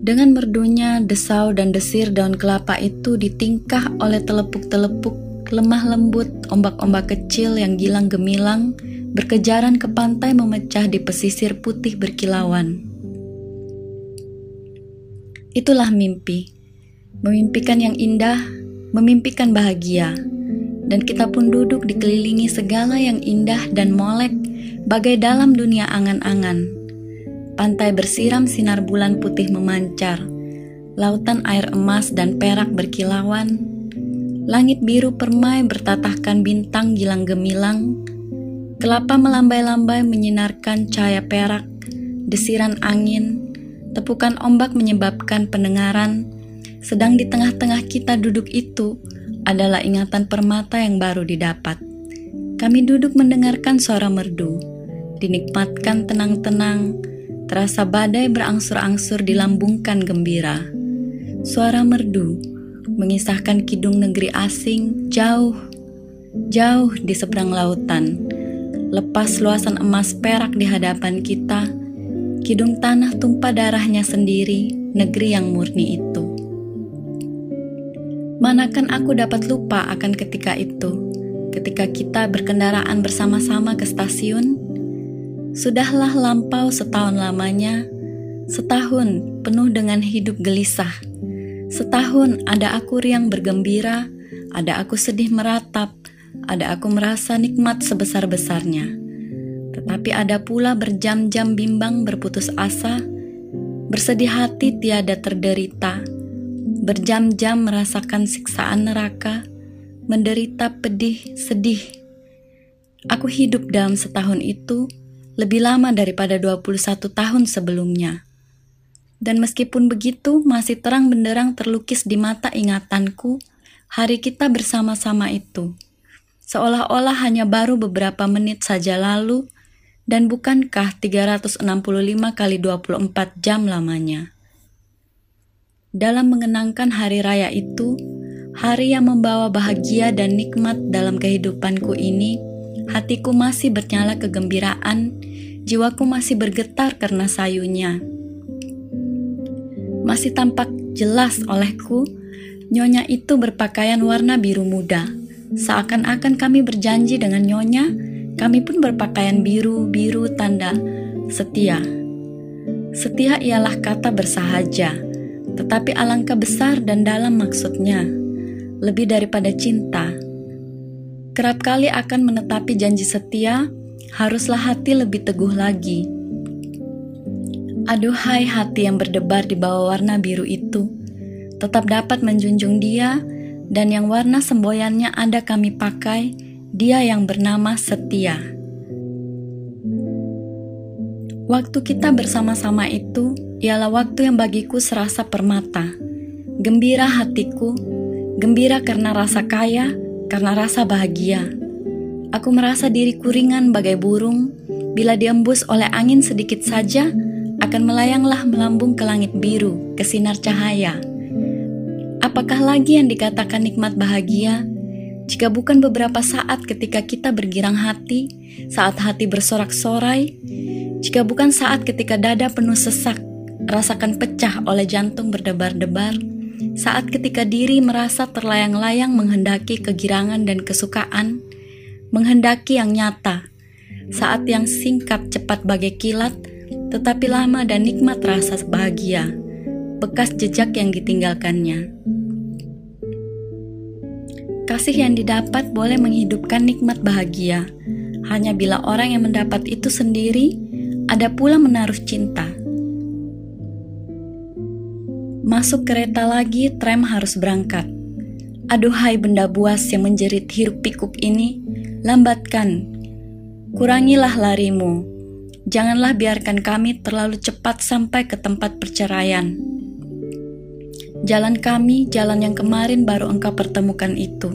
Dengan merdunya desau dan desir daun kelapa itu ditingkah oleh telepuk-telepuk lemah lembut ombak-ombak kecil yang gilang gemilang berkejaran ke pantai memecah di pesisir putih berkilauan. Itulah mimpi, memimpikan yang indah, memimpikan bahagia, dan kita pun duduk dikelilingi segala yang indah dan molek bagai dalam dunia angan-angan. Pantai bersiram sinar bulan putih memancar, lautan air emas dan perak berkilauan, langit biru permai bertatahkan bintang gilang gemilang, Kelapa melambai-lambai menyinarkan cahaya perak, desiran angin, tepukan ombak menyebabkan pendengaran, sedang di tengah-tengah kita duduk itu adalah ingatan permata yang baru didapat. Kami duduk mendengarkan suara merdu, dinikmatkan tenang-tenang, terasa badai berangsur-angsur dilambungkan gembira. Suara merdu mengisahkan kidung negeri asing jauh, jauh di seberang lautan Lepas luasan emas perak di hadapan kita, kidung tanah tumpah darahnya sendiri, negeri yang murni itu. Manakan aku dapat lupa akan ketika itu, ketika kita berkendaraan bersama-sama ke stasiun? Sudahlah lampau setahun lamanya, setahun penuh dengan hidup gelisah. Setahun ada aku riang bergembira, ada aku sedih meratap, ada aku merasa nikmat sebesar-besarnya. Tetapi ada pula berjam-jam bimbang berputus asa, bersedih hati tiada terderita, berjam-jam merasakan siksaan neraka, menderita pedih, sedih. Aku hidup dalam setahun itu lebih lama daripada 21 tahun sebelumnya. Dan meskipun begitu, masih terang benderang terlukis di mata ingatanku hari kita bersama-sama itu. Seolah-olah hanya baru beberapa menit saja lalu, dan bukankah 365 kali 24 jam lamanya? Dalam mengenangkan hari raya itu, hari yang membawa bahagia dan nikmat dalam kehidupanku ini, hatiku masih bernyala kegembiraan, jiwaku masih bergetar karena sayunya. Masih tampak jelas olehku, nyonya itu berpakaian warna biru muda. Seakan-akan kami berjanji dengan nyonya, kami pun berpakaian biru-biru tanda setia. Setia ialah kata bersahaja, tetapi alangkah besar dan dalam maksudnya, lebih daripada cinta kerap kali akan menetapi janji setia, haruslah hati lebih teguh lagi. Aduhai hati yang berdebar di bawah warna biru itu, tetap dapat menjunjung dia dan yang warna semboyannya ada kami pakai, dia yang bernama setia. Waktu kita bersama-sama itu ialah waktu yang bagiku serasa permata. Gembira hatiku, gembira karena rasa kaya, karena rasa bahagia. Aku merasa diriku ringan bagai burung, bila diembus oleh angin sedikit saja, akan melayanglah melambung ke langit biru, ke sinar cahaya. Apakah lagi yang dikatakan nikmat bahagia? Jika bukan beberapa saat ketika kita bergirang hati, saat hati bersorak-sorai, jika bukan saat ketika dada penuh sesak, rasakan pecah oleh jantung berdebar-debar, saat ketika diri merasa terlayang-layang menghendaki kegirangan dan kesukaan, menghendaki yang nyata, saat yang singkat cepat bagai kilat, tetapi lama dan nikmat rasa bahagia, bekas jejak yang ditinggalkannya. Kasih yang didapat boleh menghidupkan nikmat bahagia, hanya bila orang yang mendapat itu sendiri ada pula menaruh cinta Masuk kereta lagi, tram harus berangkat. Aduhai benda buas yang menjerit hiruk pikuk ini, lambatkan. Kurangilah larimu. Janganlah biarkan kami terlalu cepat sampai ke tempat perceraian. Jalan kami, jalan yang kemarin baru engkau pertemukan itu.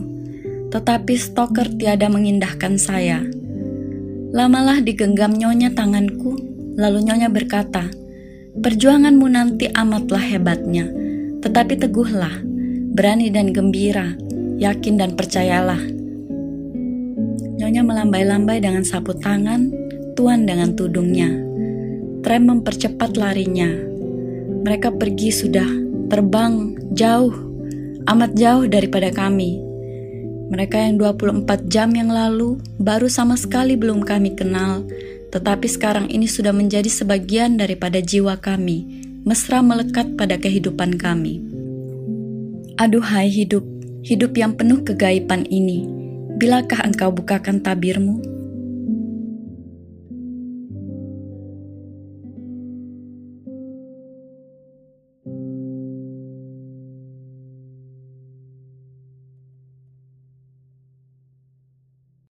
Tetapi stoker tiada mengindahkan saya. Lamalah digenggam nyonya tanganku, lalu nyonya berkata, Perjuanganmu nanti amatlah hebatnya, tetapi teguhlah, berani dan gembira, yakin dan percayalah. Nyonya melambai-lambai dengan sapu tangan, tuan dengan tudungnya. Tram mempercepat larinya. Mereka pergi sudah terbang jauh, amat jauh daripada kami. Mereka yang 24 jam yang lalu baru sama sekali belum kami kenal, tetapi sekarang ini sudah menjadi sebagian daripada jiwa kami, mesra melekat pada kehidupan kami. Aduhai hidup, hidup yang penuh kegaiban ini, bilakah engkau bukakan tabirmu?